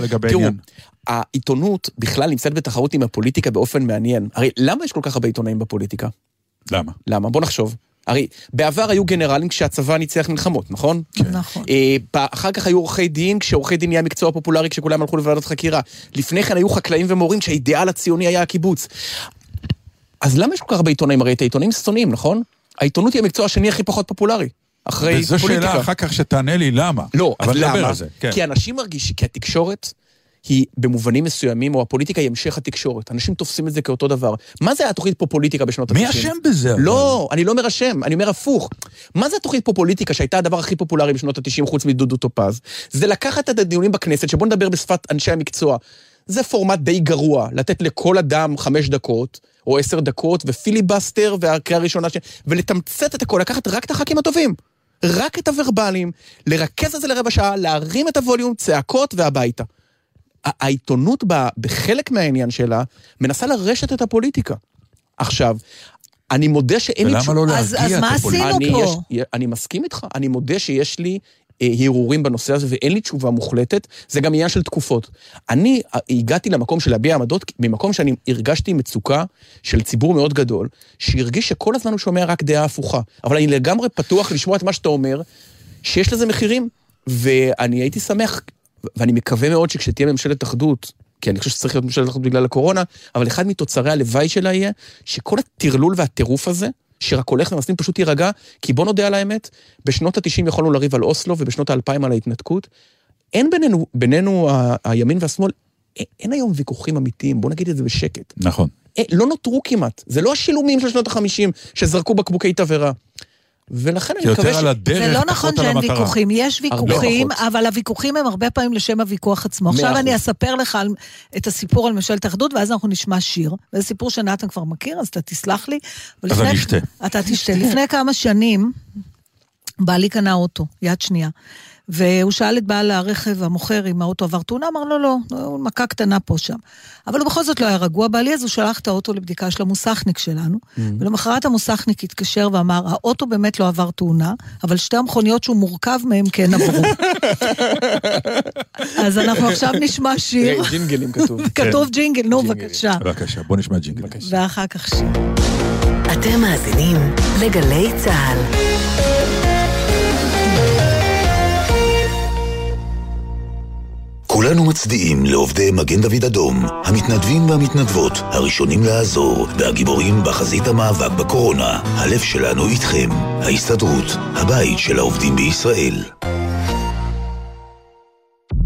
לגבי
תראו,
העניין.
העיתונות בכלל נמצאת בתחרות עם הפוליטיקה באופן מעניין. הרי למה יש כל כך הרבה עיתונאים בפוליטיקה?
למה?
למה? בוא נחשוב. הרי בעבר היו גנרלים כשהצבא ניצח מלחמות, נכון?
נכון.
אה, אחר כך היו עורכי דין, כשעורכי דין נהיה מקצוע פופולרי כשכולם הלכו לוועדת חקירה. לפני כן היו חקלאים ומורים כשהאידיאל הציוני היה הקיבוץ. אז למה יש כל כך הרבה עיתונאים? הרי את העיתונאים שונאים, נכון? העיתונות היא המקצוע השני הכי פחות פופולרי. אחרי
וזו
פוליטיקה.
שאלה אחר כך שתענה לי למה.
לא, אז למה?
כן.
כי אנשים מרגישים, כי התקשורת היא במובנים מסוימים, או הפוליטיקה היא המשך התקשורת. אנשים תופסים את זה כאותו דבר. מה זה התוכנית פה פוליטיקה בשנות ה-90?
מי אשם בזה? אבל?
לא, אני לא אומר אשם, אני אומר הפוך. מה זה התוכנית פה פוליטיקה שהייתה הדבר הכי פופולרי בשנות ה-90 חוץ מדודו טופז? זה לקחת את הדיונים בכנסת, שבוא נדבר בשפת אנשי המקצוע. זה פורמט די גרוע, לתת לכל אדם חמש דקות, או עשר דקות, ופיליבסטר, והקריאה הראשונה, ש... ולתמצת את הכל, לקחת רק את הח"כים הטובים. רק את הוורבלים, לרכז את זה לרבע שעה, להרים את הווליום, צעקות והביתה. העיתונות ב- בחלק מהעניין שלה מנסה לרשת את הפוליטיקה. עכשיו, אני מודה שאין לי
ולמה לא
אז-
להרגיע
אז
את
מה? עשינו
אני,
פה?
יש, אני מסכים איתך, אני מודה שיש לי אה, הרהורים בנושא הזה ואין לי תשובה מוחלטת, זה גם עניין של תקופות. אני אה, הגעתי למקום של להביע עמדות ממקום שאני הרגשתי מצוקה של ציבור מאוד גדול, שהרגיש שכל הזמן הוא שומע רק דעה הפוכה. אבל אני לגמרי פתוח לשמוע את מה שאתה אומר, שיש לזה מחירים, ואני הייתי שמח, ואני מקווה מאוד שכשתהיה ממשלת אחדות, כי אני חושב שצריך להיות ממשלת אחדות בגלל הקורונה, אבל אחד מתוצרי הלוואי שלה יהיה, שכל הטרלול והטירוף הזה, שרק הולך ומסלים פשוט יירגע, כי בוא נודה על האמת, בשנות ה-90 יכולנו לריב על אוסלו ובשנות ה-2000 על ההתנתקות. אין בינינו, בינינו ה- הימין והשמאל, אין, היום ויכוחים אמיתיים, בוא נגיד את זה בשקט.
נכון.
אין, לא נותרו כמעט, זה לא השילומים של שנות ה-50 שזרקו בקבוקי תבערה. ולכן אני
זה
מקווה
על הדרך,
זה לא נכון שאין. ויכוחים, יש ויכוחים. אבל הוויכוחים הם הרבה פעמים לשם הוויכוח עצמו. עכשיו. אני אספר לך על, את הסיפור על ממשלת האחדות, ואז אנחנו נשמע שיר. וזה סיפור שנתן כבר מכיר, אז אתה תסלח לי. אבל
אז אני אשתה.
אתה תשתה. לפני כמה שנים, בעלי קנה אוטו, יד שנייה. והוא שאל את בעל הרכב המוכר אם האוטו עבר תאונה, אמר לו לא, לא, מכה קטנה פה שם. אבל הוא בכל זאת לא היה רגוע בעלי, אז הוא שלח את האוטו לבדיקה של המוסכניק שלנו, ולמחרת המוסכניק התקשר ואמר, האוטו באמת לא עבר תאונה, אבל שתי המכוניות שהוא מורכב מהן כן עברו. אז אנחנו עכשיו נשמע שיר.
ג'ינגלים כתוב.
כתוב ג'ינגל, נו
ג'ינגל.
בבקשה.
בבקשה, בוא נשמע ג'ינגל.
ואחר כך שיר.
אתם מאזינים לגלי צה"ל.
כולנו מצדיעים לעובדי מגן דוד אדום, המתנדבים והמתנדבות, הראשונים לעזור, והגיבורים בחזית המאבק בקורונה. הלב שלנו איתכם. ההסתדרות, הבית של העובדים בישראל.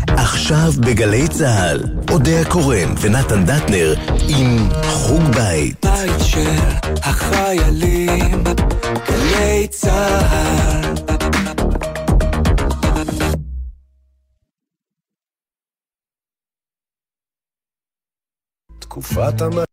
עכשיו בגלי צה"ל, אודה הקורן ונתן דטנר עם חוג בית.
בית של החיילים, גלי צהל.
תקופת המ...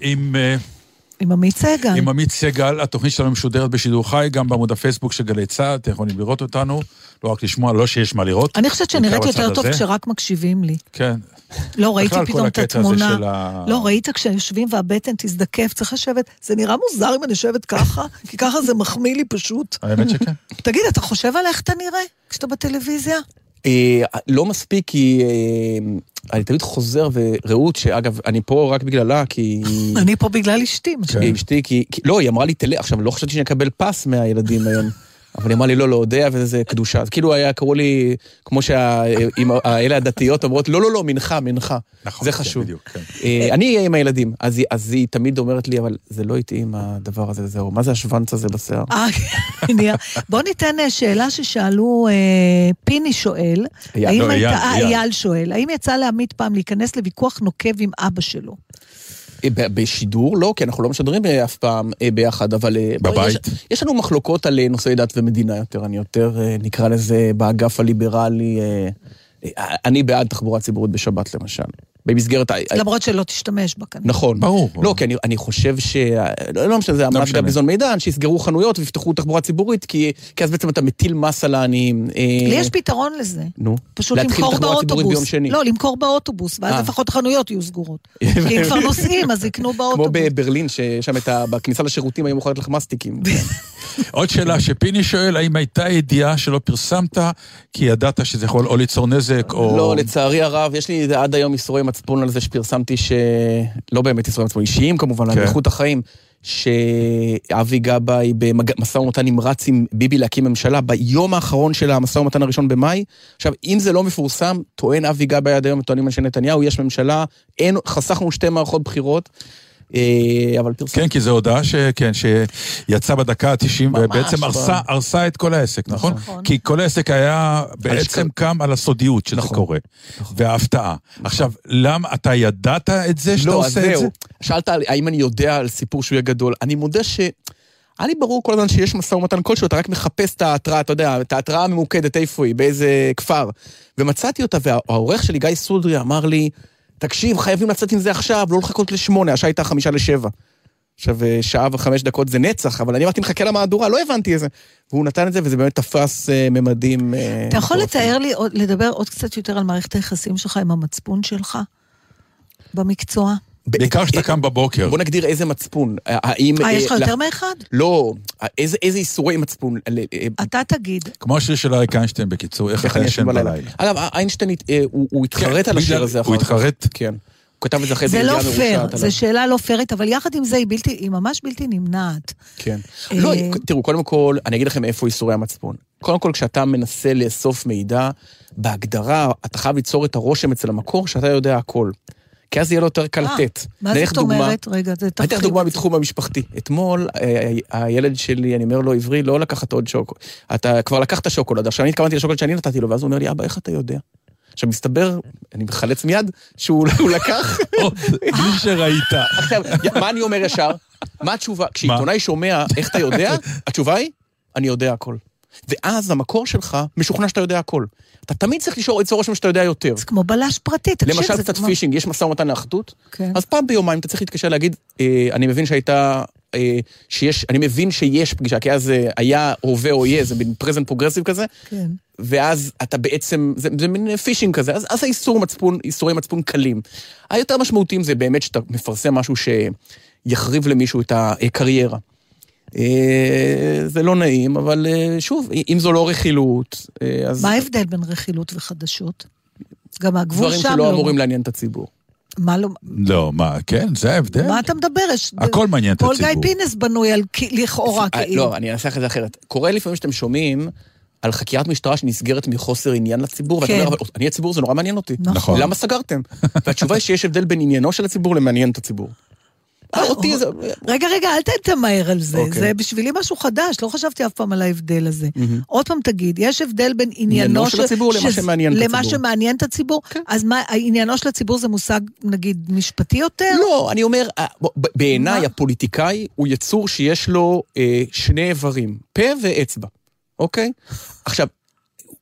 עם... אה,
עם עמית סגל.
עם עמית סגל, התוכנית שלנו משודרת בשידור חי, גם בעמוד הפייסבוק של גלי צה"ל, אתם יכולים לראות אותנו, לא רק לשמוע, לא שיש מה לראות.
אני חושבת שנראית יותר טוב
הזה.
כשרק מקשיבים לי.
כן.
לא, ראיתי פתאום את התמונה.
ה-
לא, ראית כשיושבים והבטן תזדקף, צריך לשבת. זה נראה מוזר אם אני יושבת ככה, כי ככה זה מחמיא לי פשוט.
האמת שכן.
תגיד, אתה חושב על איך אתה נראה כשאתה בטלוויזיה?
אה, לא מספיק כי אה, אני תמיד חוזר, ורעות, שאגב, אני פה רק בגללה, כי...
אני פה בגלל אשתי.
אשתי. כי- לא, היא אמרה לי, תלך, עכשיו, לא חשבתי שאני אקבל פס מהילדים היום. אבל היא אמרה לי, לא, לא, אודיה וזה קדושה. אז כאילו היה, קראו לי, כמו שהאלה הדתיות אומרות, לא, לא, לא, מנחה, מנחה.
נכון,
זה
כן,
חשוב.
בדיוק, כן.
אה, אני אהיה עם הילדים, אז היא- אז היא תמיד אומרת לי, אבל זה לא התאים הדבר הזה, זהו. מה זה השוונץ הזה בשיער?
אה. בוא ניתן אה, שאלה ששאלו, פיני שואל,
אייל,
האם
לא,
הייתה,
אייל, אייל.
אייל שואל, האם יצא לעמית פעם להיכנס לוויכוח נוקב עם אבא שלו?
אה, בשידור לא, כי אנחנו לא משדרים אה, אף פעם אה, ביחד, אבל...
בבית?
יש, יש לנו מחלוקות על נושאי דת ומדינה יותר, אני יותר, נקרא לזה, באגף הליברלי. אני בעד תחבורה ציבורית בשבת, למשל. במסגרת... ה-
למרות שלא תשתמש בה כאן.
נכון.
ברור.
לא, כי אני, אני חושב ש... לא, לא משנה, זה אמנת
משנה.
גביזון מידע, שיסגרו חנויות ויפתחו תחבורה ציבורית, כי, כי אז בעצם אתה מטיל מס על העניים. אה,
לי יש פתרון לזה.
נו.
פשוט
להתחיל
למכור
תחבורה ציבורית
באוטובוס.
ביום שני.
לא, למכור באוטובוס, ואז
אה.
לפחות החנויות יהיו סגורות. כי אם כבר נוסעים, אז יקנו
כמו
באוטובוס.
בברלין, ששם את ה... בכניסה לשירותים היו מוכרת לך מסטיקים.
עוד שאלה שפיני שואל, האם הייתה ידיעה שלא פרסמת, כי ידעת שזה יכול או ליצור נזק, או...
לא, לצערי הרב, יש לי עד היום איסורי מצפון על זה שפרסמתי ש... לא באמת איסורי מצפון, אישיים כמובן, על
כן.
איכות החיים. שאבי גבאי במשא ומתן נמרץ עם ביבי להקים ממשלה ביום האחרון של המשא ומתן הראשון במאי. עכשיו, אם זה לא מפורסם, טוען אבי גבאי עד היום, טוענים אנשי נתניהו, יש ממשלה, אין, חסכנו שתי מערכות בחירות, אבל פרסמתי.
כן, כי זו הודעה ש... כן, שיצאה בדקה ה-90,
ממש,
ובעצם הרסה, הרסה את כל העסק, נכון?
נכון.
כי כל העסק היה בעצם. קם על הסודיות שזה
נכון.
קורה, וההפתעה. עכשיו, למה, אתה ידעת את זה שאתה
לא, אז
עושה את זה?
זהו. שאלת על- האם אני יודע על סיפור שהוא יהיה גדול. אני מודה ש... היה לי ברור כל הזמן שיש משא ומתן כלשהו, אתה רק מחפש את ההתראה, אתה יודע, את ההתראה הממוקדת, איפה היא, באיזה כפר. ומצאתי אותה, והעורך שלי, גיא סודרי, אמר לי, תקשיב, חייבים לצאת עם זה עכשיו, לא לחכות לשמונה, השעה הייתה חמישה לשבע. עכשיו, אה, שעה וחמש דקות זה נצח, אבל אני אמרתי, מחכה למהדורה, לא הבנתי איזה. והוא נתן את זה, וזה באמת תפס אה, ממדים... אה,
אתה יכול. לתאר לי, לדבר עוד קצת יותר על מערכת היחסים שלך עם המצפון שלך במקצוע?
בעיקר כשאתה קם בבוקר.
בוא נגדיר איזה מצפון. האם...
אה, יש לך
אה,
יותר מאחד?
לא, איזה, איסורי מצפון. ל- אה,
אתה תגיד.
כמו השיר של אריק איינשטיין, בקיצור, איך אתה ישן בלילה.
אגב, איינשטיין, אה, הוא הוא התחרט
כן,
על השיר הזה.
הוא
אחר כך.
התחרט?
כן. הוא כתב את זה אחרי
זה
זה
לא פייר, זו. שאלה לא פיירית, אבל יחד עם זה היא בלתי, היא ממש בלתי נמנעת.
כן.
אה,
לא, תראו, קודם כל, אני אגיד לכם איפה איסורי המצפון. קודם כל, כשאתה מנסה לאסוף מידע, בהגדרה, אתה חייב ליצור את הרושם אצל המקור שאתה יודע הכל. כי אז יהיה לו יותר קל
אה,
לתת.
מה זאת אומרת? רגע, זה
אני אתן דוגמה. מתחום המשפחתי. אתמול, אה, הילד שלי, אני אומר לו, עברי, לא לקחת עוד שוקולד. אתה כבר לקחת שוקולד. עכשיו, אני התכוונתי לשוקולד שאני נתתי לו, ואז הוא אומר לי, אבא, איך אתה יודע? עכשיו, מסתבר, אני מחלץ מיד, שהוא הוא לקח.
בלי שראית.
עכשיו, מה אני אומר ישר? מה התשובה? כשעיתונאי שומע איך אתה יודע, התשובה היא, אני יודע הכל. ואז המקור שלך משוכנע שאתה יודע הכל. אתה תמיד צריך לשאול אצל רושם שאתה יודע יותר.
זה כמו בלש פרטי, תקשיב.
למשל קצת
כמו-
פישינג, יש משא ומתן לאחדות,
כן.
אז פעם ביומיים אתה צריך להתקשר להגיד, אה, אני מבין שהייתה, אה, שיש, אני מבין שיש פגישה, כי אז אה, היה הווה או יהיה, זה מין present progressive כזה,
כן.
ואז אתה בעצם, זה, זה מין fishing כזה, אז, אז האיסור מצפון, איסורי מצפון קלים. היותר משמעותיים זה באמת שאתה מפרסם משהו שיחריב למישהו את הקריירה. אה, זה לא נעים, אבל אה, שוב, אם זו לא רכילות, אה, אז
מה ההבדל בין רכילות וחדשות? גם הגבול
דברים
שם
שלא
לא...
אמורים לעניין את הציבור.
מה לא...
לא, מה, כן, זה ההבדל.
מה אתה מדבר? יש...
הכל מעניין את
כל
הציבור.
גיא פינס בנוי על לכאורה כאילו.
לא, אני אנסח את זה אחרת. קורה לפעמים שאתם שומעים על חקירת משטרה שנסגרת מחוסר עניין לציבור, ואתה
כן.
אומר, אבל אני הציבור, זה נורא מעניין אותי.
נכון.
למה סגרתם? והתשובה היא שיש הבדל בין עניינו של הציבור למעניין את הציבור. אותי זה...
רגע, רגע, אל תמהר על זה.
אוקיי.
זה בשבילי משהו חדש, לא חשבתי אף פעם על ההבדל הזה. עוד פעם תגיד, יש הבדל בין עניינו
של הציבור למה שמעניין את
למה
הציבור.
שמעניין את הציבור? אז מה, עניינו של הציבור זה מושג, נגיד, משפטי יותר?
לא, אני אומר, אה, בעיניי? הפוליטיקאי הוא יצור שיש לו אה, שני איברים, פה ואצבע, אוקיי? עכשיו,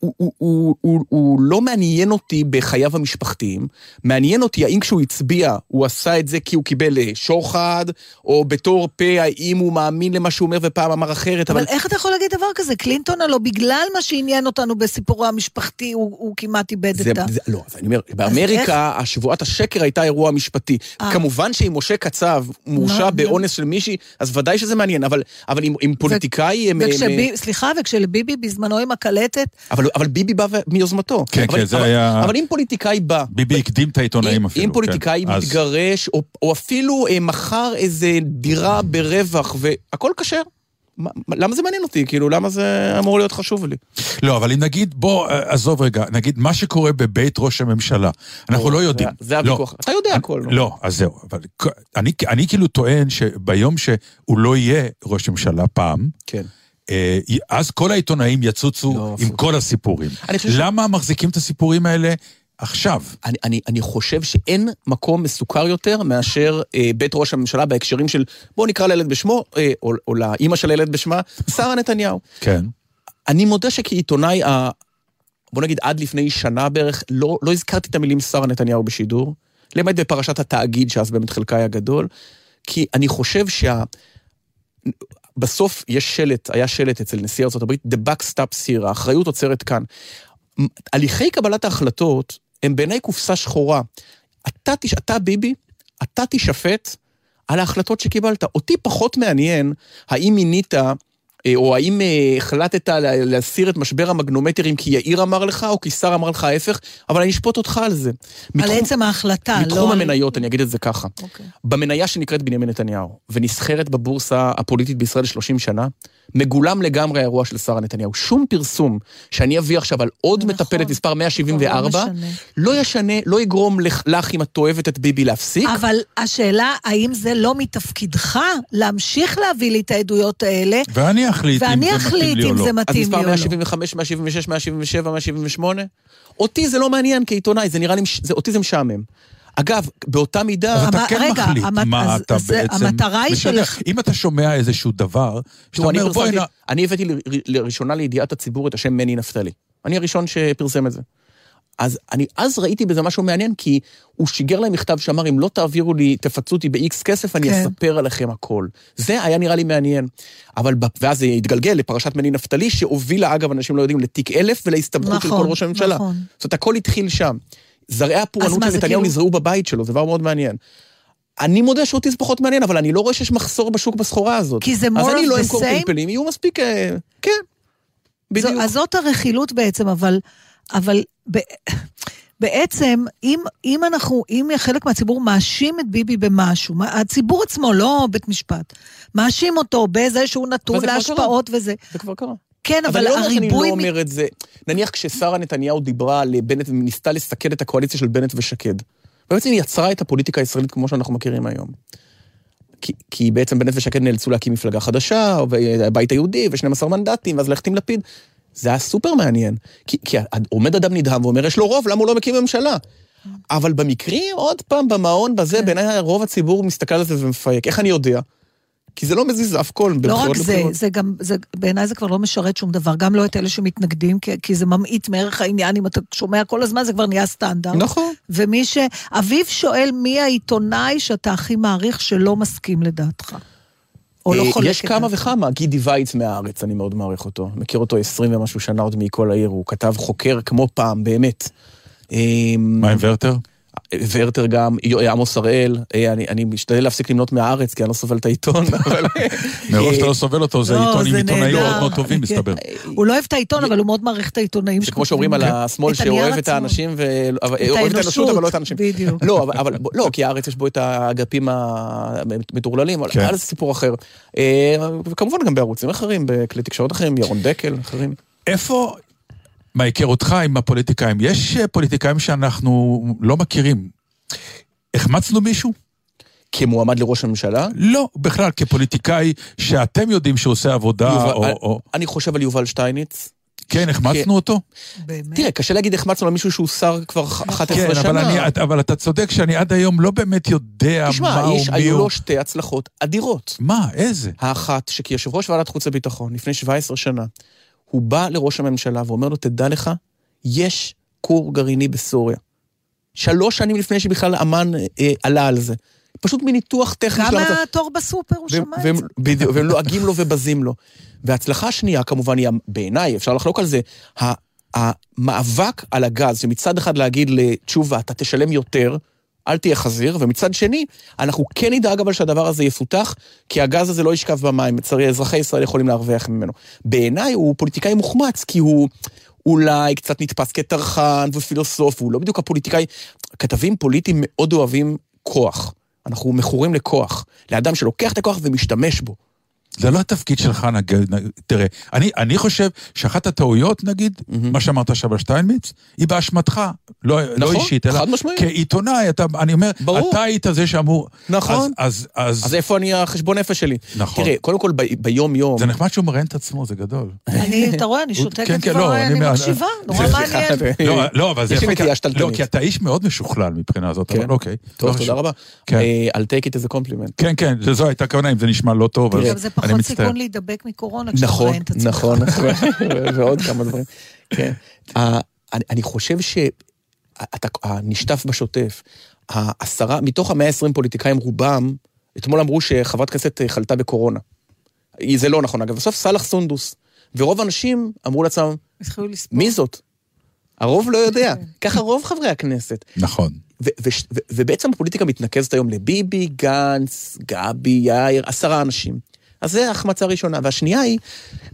הוא, הוא, הוא, הוא, הוא לא מעניין אותי בחייו המשפחתיים, מעניין אותי האם כשהוא הצביע, הוא עשה את זה כי הוא קיבל אה, שוחד, או בתור פה, האם הוא מאמין למה שהוא אומר ופעם אמר אחרת,
אבל
אבל...
איך אתה יכול להגיד דבר כזה? קלינטון הלוא בגלל מה שעניין אותנו בסיפורו המשפחתי, הוא הוא כמעט איבד
זה,
את ה...
לא, אז אני אומר, באמריקה השבועת השקר הייתה אירוע משפטי.
אה.
כמובן שאם משה קצב מורשע באונס של מישהי, אז ודאי שזה מעניין, אבל, אבל אם, אם פוליטיקאי... הם- הם-
וכשבי- סליחה, וכשלביבי בזמנו עם הקלטת,
אבל, אבל ביבי בא מיוזמתו.
כן,
אבל,
כן, זה
אבל,
היה-
אבל אם פוליטיקאי בא...
ביבי הקדים את העיתונאים אפילו.
אם
כן.
פוליטיקאי
אז-
מתגרש, או, או אפילו אה, מכר איזה דירה ברווח, והכל כשר. מה- מה- למה זה מעניין אותי? כאילו, למה זה אמור להיות חשוב לי?
לא, אבל אם נגיד, בוא, אה, עזוב רגע, נגיד מה שקורה בבית ראש הממשלה, אנחנו לא יודעים.
זה, זה
לא.
הוויכוח. אתה יודע הכל.
לא, אז זהו, אבל אני כאילו טוען שביום שהוא לא יהיה ראש ממשלה פעם,
כן.
אה, אז כל העיתונאים יצוצו
לא,
עם. כל הסיפורים. למה מחזיקים את הסיפורים האלה עכשיו?
אני, אני, אני חושב שאין מקום מסוכר יותר מאשר אה, בית ראש הממשלה בהקשרים של, בואו נקרא לילד בשמו, אה, או, או לאימא של הילד בשמה, שרה נתניהו.
כן.
אני מודה שכעיתונאי, ה- בוא נגיד עד לפני שנה בערך, לא, לא הזכרתי את המילים שרה נתניהו בשידור, למעט בפרשת התאגיד, שאז באמת חלקה היה גדול, כי אני חושב שה... בסוף יש שלט, היה שלט אצל נשיא ארה"ב, The buck stops here, האחריות עוצרת כאן. הליכי קבלת ההחלטות הם בעיניי קופסה שחורה. אתה, תש... אתה ביבי, אתה תישפט על ההחלטות שקיבלת. אותי פחות מעניין האם מינית, או האם אה, החלטת לה- להסיר את משבר המגנומטרים כי יאיר אמר לך, או כי שר אמר לך ההפך, אבל אני אשפוט אותך על זה.
על
מתחום-
עצם ההחלטה, לא
מתחום. המניות, אני אגיד את זה ככה.
אוקיי.
במניה שנקראת בנימין נתניהו, ונסחרת בבורסה הפוליטית בישראל 30 שנה, מגולם לגמרי האירוע של שרה נתניהו. שום פרסום שאני אביא עכשיו על עוד
נכון.
מטפלת מספר 174,
לא.
לא ישנה, לא יגרום לך, לך, אם את אוהבת את ביבי, להפסיק.
אבל השאלה, האם זה לא מתפקידך להמשיך להביא לי את העדויות האלה,
ואני אחליט אם
ואני
זה
אחליט
מתאים לי או
אם
לא.
זה
אז
מתאים לי
מספר
או לא.
175, 176, 177, 178? אותי זה לא מעניין כעיתונאי, זה נראה לי, זה, אותי זה משעמם. אגב, באותה מידה...
אז אתה
המ-
כן
רגע,
מחליט
המת-
מה
אז-
אתה
אז זה-
בעצם...
המטרה היא של-
אם אתה שומע איזשהו דבר, שאתה
אני
אומר, בואי
פרסמתי,
נ...
אני הבאתי לראשונה לידיעת הציבור את השם מני נפתלי. אני הראשון שפרסם את זה. אז אני אז ראיתי בזה משהו מעניין, כי הוא שיגר להם מכתב שאמר, אם לא תעבירו לי, תפצו אותי ב-X כסף, אני
כן.
אספר עליכם הכל. זה היה נראה לי מעניין. אבל, ב- ואז זה התגלגל לפרשת מני נפתלי, שהובילה, אגב, אנשים לא יודעים, לתיק אלף ולהסתבכות של
נכון,
כל ראש הממשלה.
נכון.
זאת אומרת, הכל התחיל שם. זרעי הפורענות של נתניהו
כאילו-
נזרעו בבית שלו, זה דבר מאוד מעניין. אני מודה שאותי זה פחות מעניין, אבל אני לא רואה שיש מחסור בשוק בסחורה הזאת.
כי זה
אז
more
אני
of
לא
the
אמכור
same?
פלפלים, יהיו מספיק... אה, כן, בדיוק.
זו, אז זאת הרכילות בעצם, אבל, אבל ב, בעצם, אם, אם אנחנו, אם חלק מהציבור מאשים את ביבי במשהו, מה- הציבור עצמו, לא בית משפט, מאשים אותו בזה שהוא נתון להשפעות וזה.
זה כבר קרה.
כן,
אבל
אבל
אני לא
הריבוי...
לא
מ-
אומר את זה. נניח כששרה נתניהו דיברה על בנט וניסתה לסכן את הקואליציה של בנט ושקד. בעצם היא יצרה את הפוליטיקה הישראלית כמו שאנחנו מכירים היום. כי, כי בעצם בנט ושקד נאלצו להקים מפלגה חדשה, והבית היהודי, ו-12 מנדטים, ואז ללכת עם לפיד. זה היה סופר מעניין. כי, כי עומד אדם נדהם ואומר, יש לו רוב, למה הוא לא מקים ממשלה? אבל במקרים, עוד פעם, במעון, בזה,
כן.
בעיניי רוב הציבור מסתכל על זה ומפהק. איך אני יודע? כי זה לא מזיז אף קול.
לא רק זה,
לבחירות.
זה גם, זה, בעיניי זה כבר לא משרת שום דבר, גם לא את אלה שמתנגדים, כי, כי זה ממעיט מערך העניין, אם אתה שומע כל הזמן זה כבר נהיה סטנדרט.
נכון.
ומי ש... אביב שואל מי העיתונאי שאתה הכי מעריך שלא מסכים לדעתך. או לא
אה,
חולק
יש כמה. וכמה, גידי וייץ מהארץ, אני מאוד מעריך אותו. מכיר אותו 20 ומשהו שנה עוד מכל העיר, הוא כתב חוקר כמו פעם, באמת.
מה עם ורטר?
ורטר גם, עמוס הראל, אה, אני, אני משתדל להפסיק למנות מהארץ, כי אני לא סובל את העיתון, אבל...
מראש אתה
אה,
לא סובל אותו, זה
לא,
עיתון עם
זה
עיתונאים. מאוד מאוד טובים,
כן.
מסתבר.
הוא לא אוהב את העיתון, אבל הוא מאוד מעריך את העיתונאים
זה כמו שאומרים על השמאל שאוהב את האנשים, אוהב את האנושות, אבל לא את האנשים.
בדיוק.
לא, לא, כי הארץ יש בו את האגפים המטורללים, אבל
כן.
היה לזה סיפור אחר. אה, וכמובן גם בערוצים אחרים, בכלי תקשורת אחרים, ירון דקל, אחרים.
איפה, מהיכרותך עם הפוליטיקאים, יש אה, פוליטיקאים שאנחנו לא מכירים. החמצנו מישהו?
כמועמד לראש הממשלה.
לא, בכלל, כפוליטיקאי שאתם יודעים שהוא עושה עבודה,
יובל-
או... או...
אני חושב על יובל שטייניץ.
כן, החמצנו אותו?
באמת.
תראה, קשה להגיד החמצנו למישהו שהוא שר כבר 11
כן,
שנה.
אבל, אני, אבל אתה צודק שאני עד היום לא באמת יודע
תשמע,
מה הוא,
יש,
מי
היו
הוא.
לו שתי הצלחות אדירות.
מה, איזה?
האחת, שכיושב ראש ועדת חוץ וביטחון, לפני 17 שנה, הוא בא לראש הממשלה ואומר לו, תדע לך, יש כור גרעיני בסוריה. שלוש שנים לפני שבכלל אמ"ן אה, עלה על זה. פשוט מניתוח טכני
גם
של המצב.
מהתור בסופר הוא שמע את זה.
בדיוק, והם לועגים לו ובזים לו. וההצלחה השנייה, כמובן, היא בעיניי, אפשר לחלוק על זה, המאבק על הגז, שמצד אחד להגיד לתשובה, אתה תשלם יותר, אל תהיה חזיר, ומצד שני, אנחנו כן נדאג אבל שהדבר הזה יפותח, כי הגז הזה לא ישכב במים, לצערי אזרחי ישראל יכולים להרוויח ממנו. בעיניי הוא פוליטיקאי מוחמץ, כי הוא אולי קצת נתפס כטרחן ופילוסוף, הוא לא בדיוק הפוליטיקאי. כתבים פוליטיים מאוד אוהבים כוח. אנחנו מכורים לכוח, לאדם שלוקח את הכוח ומשתמש בו.
זה לא התפקיד שלך, נגיד, נג- תראה, אני, אני חושב שאחת הטעויות, נגיד, מה שאמרת עכשיו על שטיינמיץ, היא באשמתך, לא, לא
נכון,
אישית, אלא. כעיתונאי, אתה, אני אומר,
ברור.
אתה היית זה שאמור...
נכון.
אז, אז, אז,
אז איפה אני החשבון נפש שלי?
נכון.
תראה, קודם כל ב- ביום-יום...
זה נחמד שהוא מראיין את עצמו, זה גדול.
אני, אתה רואה, אני
כן,
שותקת
כן,
כבר,
לא,
אני
אומר,
מקשיבה, נורא
זה-
מעניין.
לא, לא, אבל זה
יש לי
יפה. לא, כי אתה איש מאוד משוכלל מבחינה הזאת,
כן.
אבל אוקיי.
טוב,
לא
תודה. רבה.
כן.
אה, I'll take it as a compliment.
כן, כן, זו הייתה הכוונה, אם זה נשמע לא טוב, אז אני
פחות. סיכון להידבק מקורונה כשאתה
נכון,
מראיין את עצמך.
נכון, ועוד כמה דברים. כן. אני- אני חושב שהנשטף בשוטף, העשרה, מתוך המאה ה-20 פוליטיקאים, רובם, אתמול אמרו שחברת כנסת חלתה בקורונה. זה לא נכון, אגב. בסוף סאלח סונדוס. ורוב האנשים אמרו לעצמם. מי זאת? הרוב לא יודע. ככה רוב חברי הכנסת.
נכון.
ובעצם הפוליטיקה מתנקזת היום לביבי, גנץ, גבי, יאיר, עשרה אנשים. אז זה ההחמצה הראשונה. והשנייה היא,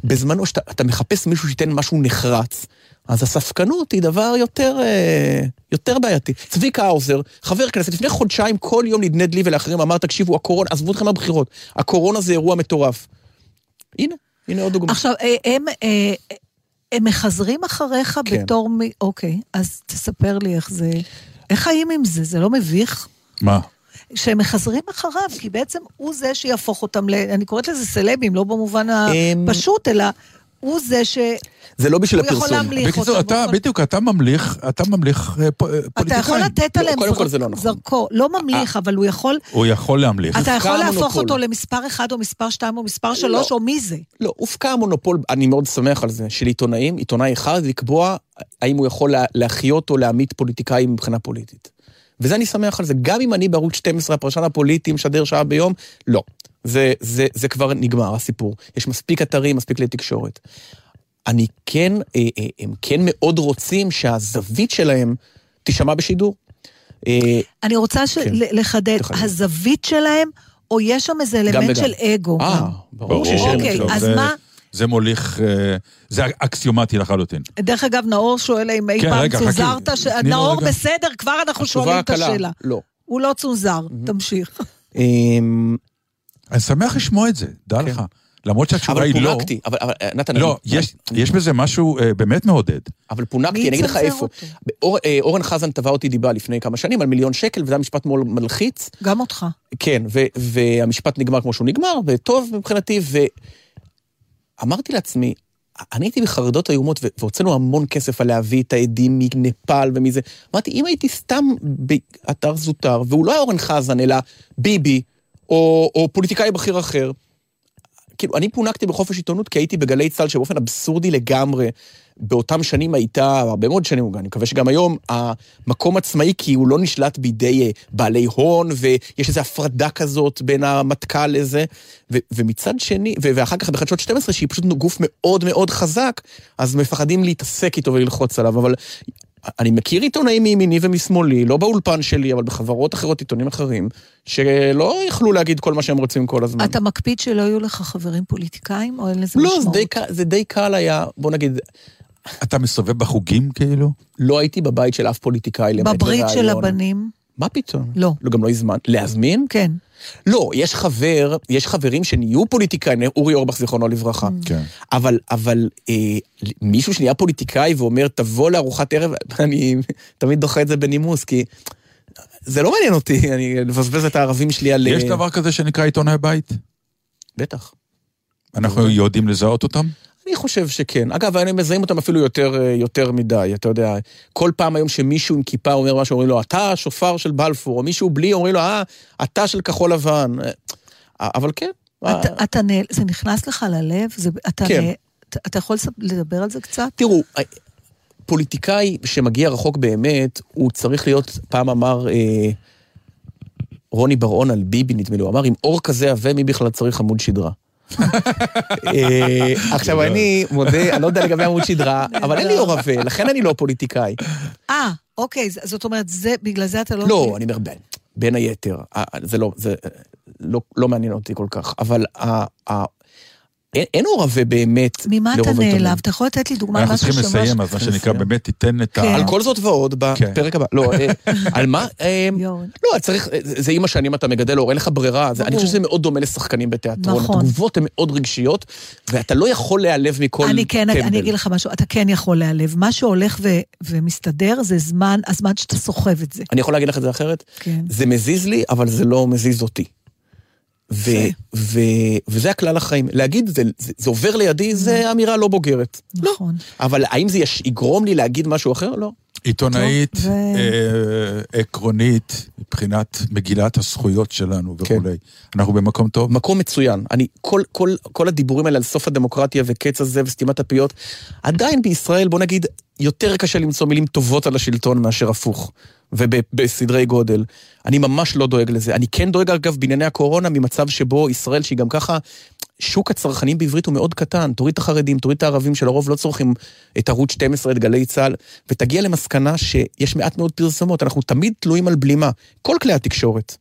בזמנו שאתה אתה מחפש מישהו שייתן משהו נחרץ, אז הספקנות היא דבר יותר, אה, יותר בעייתי. צביקה האוזר, חבר כנסת, לפני חודשיים כל יום נדנד לי ולאחרים, אמר, תקשיבו, הקורונה, עזבו אתכם מהבחירות, הקורונה זה אירוע מטורף. הנה, הנה עוד דוגמא.
עכשיו, אה, הם, אה, הם מחזרים אחריך
כן.
בתור מי... אוקיי, אז תספר לי איך זה... איך חיים עם זה? זה לא מביך?
מה?
שהם מחזרים אחריו, כי בעצם הוא זה שיהפוך אותם ל... אני קוראת לזה סלבים, לא במובן הפשוט, אלא הוא זה ש...
זה לא בשביל
הוא יכול
הפרסום.
להמליך
בקיצור,
אותם.
אתה,
הוא יכול-
בדיוק, אתה ממליך, אתה ממליך אה, פ- אה,
אתה
פוליטיקאים.
יכול לתת
לא,
עליהם
קודם כל זה לא נכון.
זרקור, לא ממליך, אבל הוא יכול...
הוא יכול להמליך.
אתה יכול להפוך. אותו למספר אחד או מספר שתיים או מספר שלוש, או מי זה.
לא, הופקע המונופול, אני מאוד שמח על זה, של עיתונאים, עיתונאי אחד, לקבוע האם הוא יכול לה, להחיות או להמית פוליטיקאים מבחינה פוליטית. וזה אני שמח על זה. גם אם אני בערוץ 12, הפרשן הפוליטי, משדר שעה ביום, לא. זה, זה, זה כבר נגמר, הסיפור. יש מספיק אתרים, מספיק כלי תקשורת. אני כן, אה, אה, הם כן מאוד רוצים שהזווית שלהם תישמע בשידור. אה,
אני רוצה ש-
כן.
לחדד,
תחדד.
הזווית שלהם, או יש שם איזה אלמנט. של אגו.
אה. ברור שיש
אוקיי,
אלמנט.
אז
זה-
מה-
זה מוליך, אה, זה אקסיומטי לחלוטין.
דרך אגב, נאור שואל אם אי
כן,
פעם
רגע.
צונזרת, ש- נאור
רגע.
בסדר, כבר אנחנו שואלים את השאלה.
לא.
הוא לא צונזר, תמשיך.
אמ,
אני שמח לשמוע את זה, דע לך. למרות שהתשובה
אבל
היא לא.
פונקתי, אבל, אבל אה, נתן,
לא,
אני-
יש- יש בזה משהו אה, באמת מעודד.
אבל פונקתי, אני אגיד לך איפה. אה, אורן חזן תבע אותי דיבה לפני כמה שנים על מיליון שקל, וזה היה משפט מאוד מלחיץ.
גם אותך.
כן, ו, והמשפט נגמר כמו שהוא נגמר, וטוב מבחינתי, ואמרתי לעצמי, אני הייתי בחרדות איומות, והוצאנו המון כסף על להביא את העדים מנפאל ומזה. אמרתי, אם הייתי סתם באתר זוטר, והוא לא היה אורן חזן, אלא ביבי, או, או פוליטיקאי בכיר אחר, כאילו, אני פונקתי בחופש עיתונות כי הייתי בגלי צה"ל שבאופן אבסורדי לגמרי, באותם שנים הייתה, הרבה מאוד שנים, אני מקווה שגם היום, המקום עצמאי כי הוא לא נשלט בידי אה, בעלי הון, ויש איזו הפרדה כזאת בין המטכ"ל לזה, ו- ומצד שני, ו- ואחר כך בחדשות 12, שהיא פשוט גוף מאוד מאוד חזק, אז מפחדים להתעסק איתו וללחוץ עליו, אבל אני מכיר עיתונאים מימיני ומשמאלי, לא באולפן שלי, אבל בחברות אחרות, עיתונים אחרים, שלא יכלו להגיד כל מה שהם רוצים כל הזמן.
אתה מקפיד שלא יהיו לך חברים פוליטיקאים, או אין לזה
לא,
משמעות?
זה די, קל- זה די קל היה, בוא נגיד,
אתה מסתובב בחוגים כאילו?
לא הייתי בבית של אף פוליטיקאי למעט
בברית של. הבנים?
מה פתאום?
לא.
לא, גם לא הזמן. להזמין?
כן.
לא, יש חבר, יש חברים שנהיו פוליטיקאים, אורי אורבך זיכרונו לברכה.
כן.
אבל, אבל אה, מישהו שנהיה פוליטיקאי ואומר, תבוא לארוחת ערב, אני תמיד דוחה את זה בנימוס, כי זה לא מעניין אותי, אני מבזבז את הערבים שלי על...
יש
אה,
דבר כזה שנקרא עיתונאי בית?
בטח.
אנחנו יודעים לזהות אותם?
אני חושב שכן. אגב, אני מזהים אותם אפילו יותר, אה, יותר מדי, אתה יודע. כל פעם היום שמישהו עם כיפה אומר משהו, אומרים לו, אתה השופר של בלפור, או מישהו בלי, אומרים לו, אה, אתה של כחול לבן. אה, אבל כן. אה,
אתה- אתה נ... זה נכנס לך ללב? זה... אתה,
כן.
אתה- אתה יכול לדבר על זה קצת?
תראו, אה, פוליטיקאי שמגיע רחוק באמת, הוא צריך להיות, פעם אמר אה, רוני בר-און על ביבי, נדמה לי, הוא אמר, עם אור כזה עבה, מי בכלל צריך עמוד שדרה? אה, עכשיו, אני מודה, אני לא יודע לגבי עמוד שדרה, אבל אין לי אור עבה, לכן אני לא פוליטיקאי.
אה, אוקיי, זאת אומרת, זה, בגלל זה אתה לא...
לא, אני אומר, בין- היתר, זה לא, לא- לא מעניין אותי כל כך, אבל אין- אין אור עבה באמת
ממה אתה. נעלב? אתה יכול לתת לי דוגמה
אנחנו צריכים. לסיים, אז מה שנקרא,
לסיים.
באמת תיתן את
כן.
ה...
על כל זאת ועוד,
כן.
בפרק הבא. לא, אה, על מה? אה. לא, צריך, זה זה עם השנים אתה מגדל אור, אין לך ברירה. זה- אני. חושב שזה מאוד דומה לשחקנים בתיאטרון.
נכון.
התגובות הן מאוד רגשיות, ואתה לא יכול להיעלב מכל
אני כן,
טמבל.
אני אגיד לך משהו, אתה כן יכול להיעלב. מה שהולך ו- ומסתדר זה זמן, הזמן שאתה סוחב את זה.
אני יכול להגיד לך את זה אחרת?
כן.
זה מזיז לי, אבל זה לא מזיז אותי. ו- ו- וזה הכלל החיים. להגיד, זה, זה, זה עובר לידי, זה אמירה לא בוגרת. לא.
נכון.
אבל האם זה יש- יגרום לי להגיד משהו אחר? לא.
עיתונאית,
טוב, ו-
אה, עקרונית, מבחינת מגילת הזכויות שלנו
כן.
וכולי. אנחנו במקום טוב?
מקום מצוין. אני, כל, כל, כל הדיבורים האלה על סוף הדמוקרטיה וקץ הזה וסתימת הפיות, עדיין בישראל, בוא נגיד, יותר קשה למצוא מילים טובות על השלטון מאשר הפוך, ובסדרי גודל. אני ממש לא דואג לזה. אני כן דואג, אגב, בענייני הקורונה, ממצב שבו ישראל, שהיא גם ככה, שוק הצרכנים בעברית הוא מאוד קטן. תוריד את החרדים, תוריד את הערבים, שלרוב לא צורכים את ערוץ 12, את גלי צה"ל, ותגיע למסקנה שיש מעט מאוד פרסומות. אנחנו תמיד תלויים על בלימה. כל כלי התקשורת.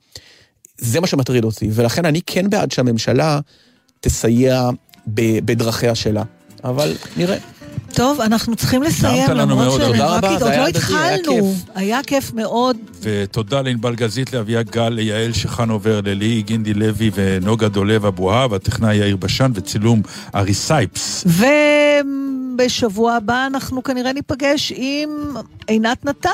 זה מה שמטריד אותי, ולכן אני כן בעד שהממשלה תסייע בדרכיה שלה. אבל נראה.
טוב, אנחנו צריכים לסיים, למרות
מאוד,
ש-
תודה
רק
רבה,
עוד לא התחלנו. היה כיף מאוד.
ותודה לענבל גזית, לאביה גל, ליעל שחנובר, ללי גינדי לוי ונוגה דולב אבוהב, הטכנאי יאיר בשן וצילום ארי סייפס.
ובשבוע הבא אנחנו כנראה ניפגש עם עינת נתן.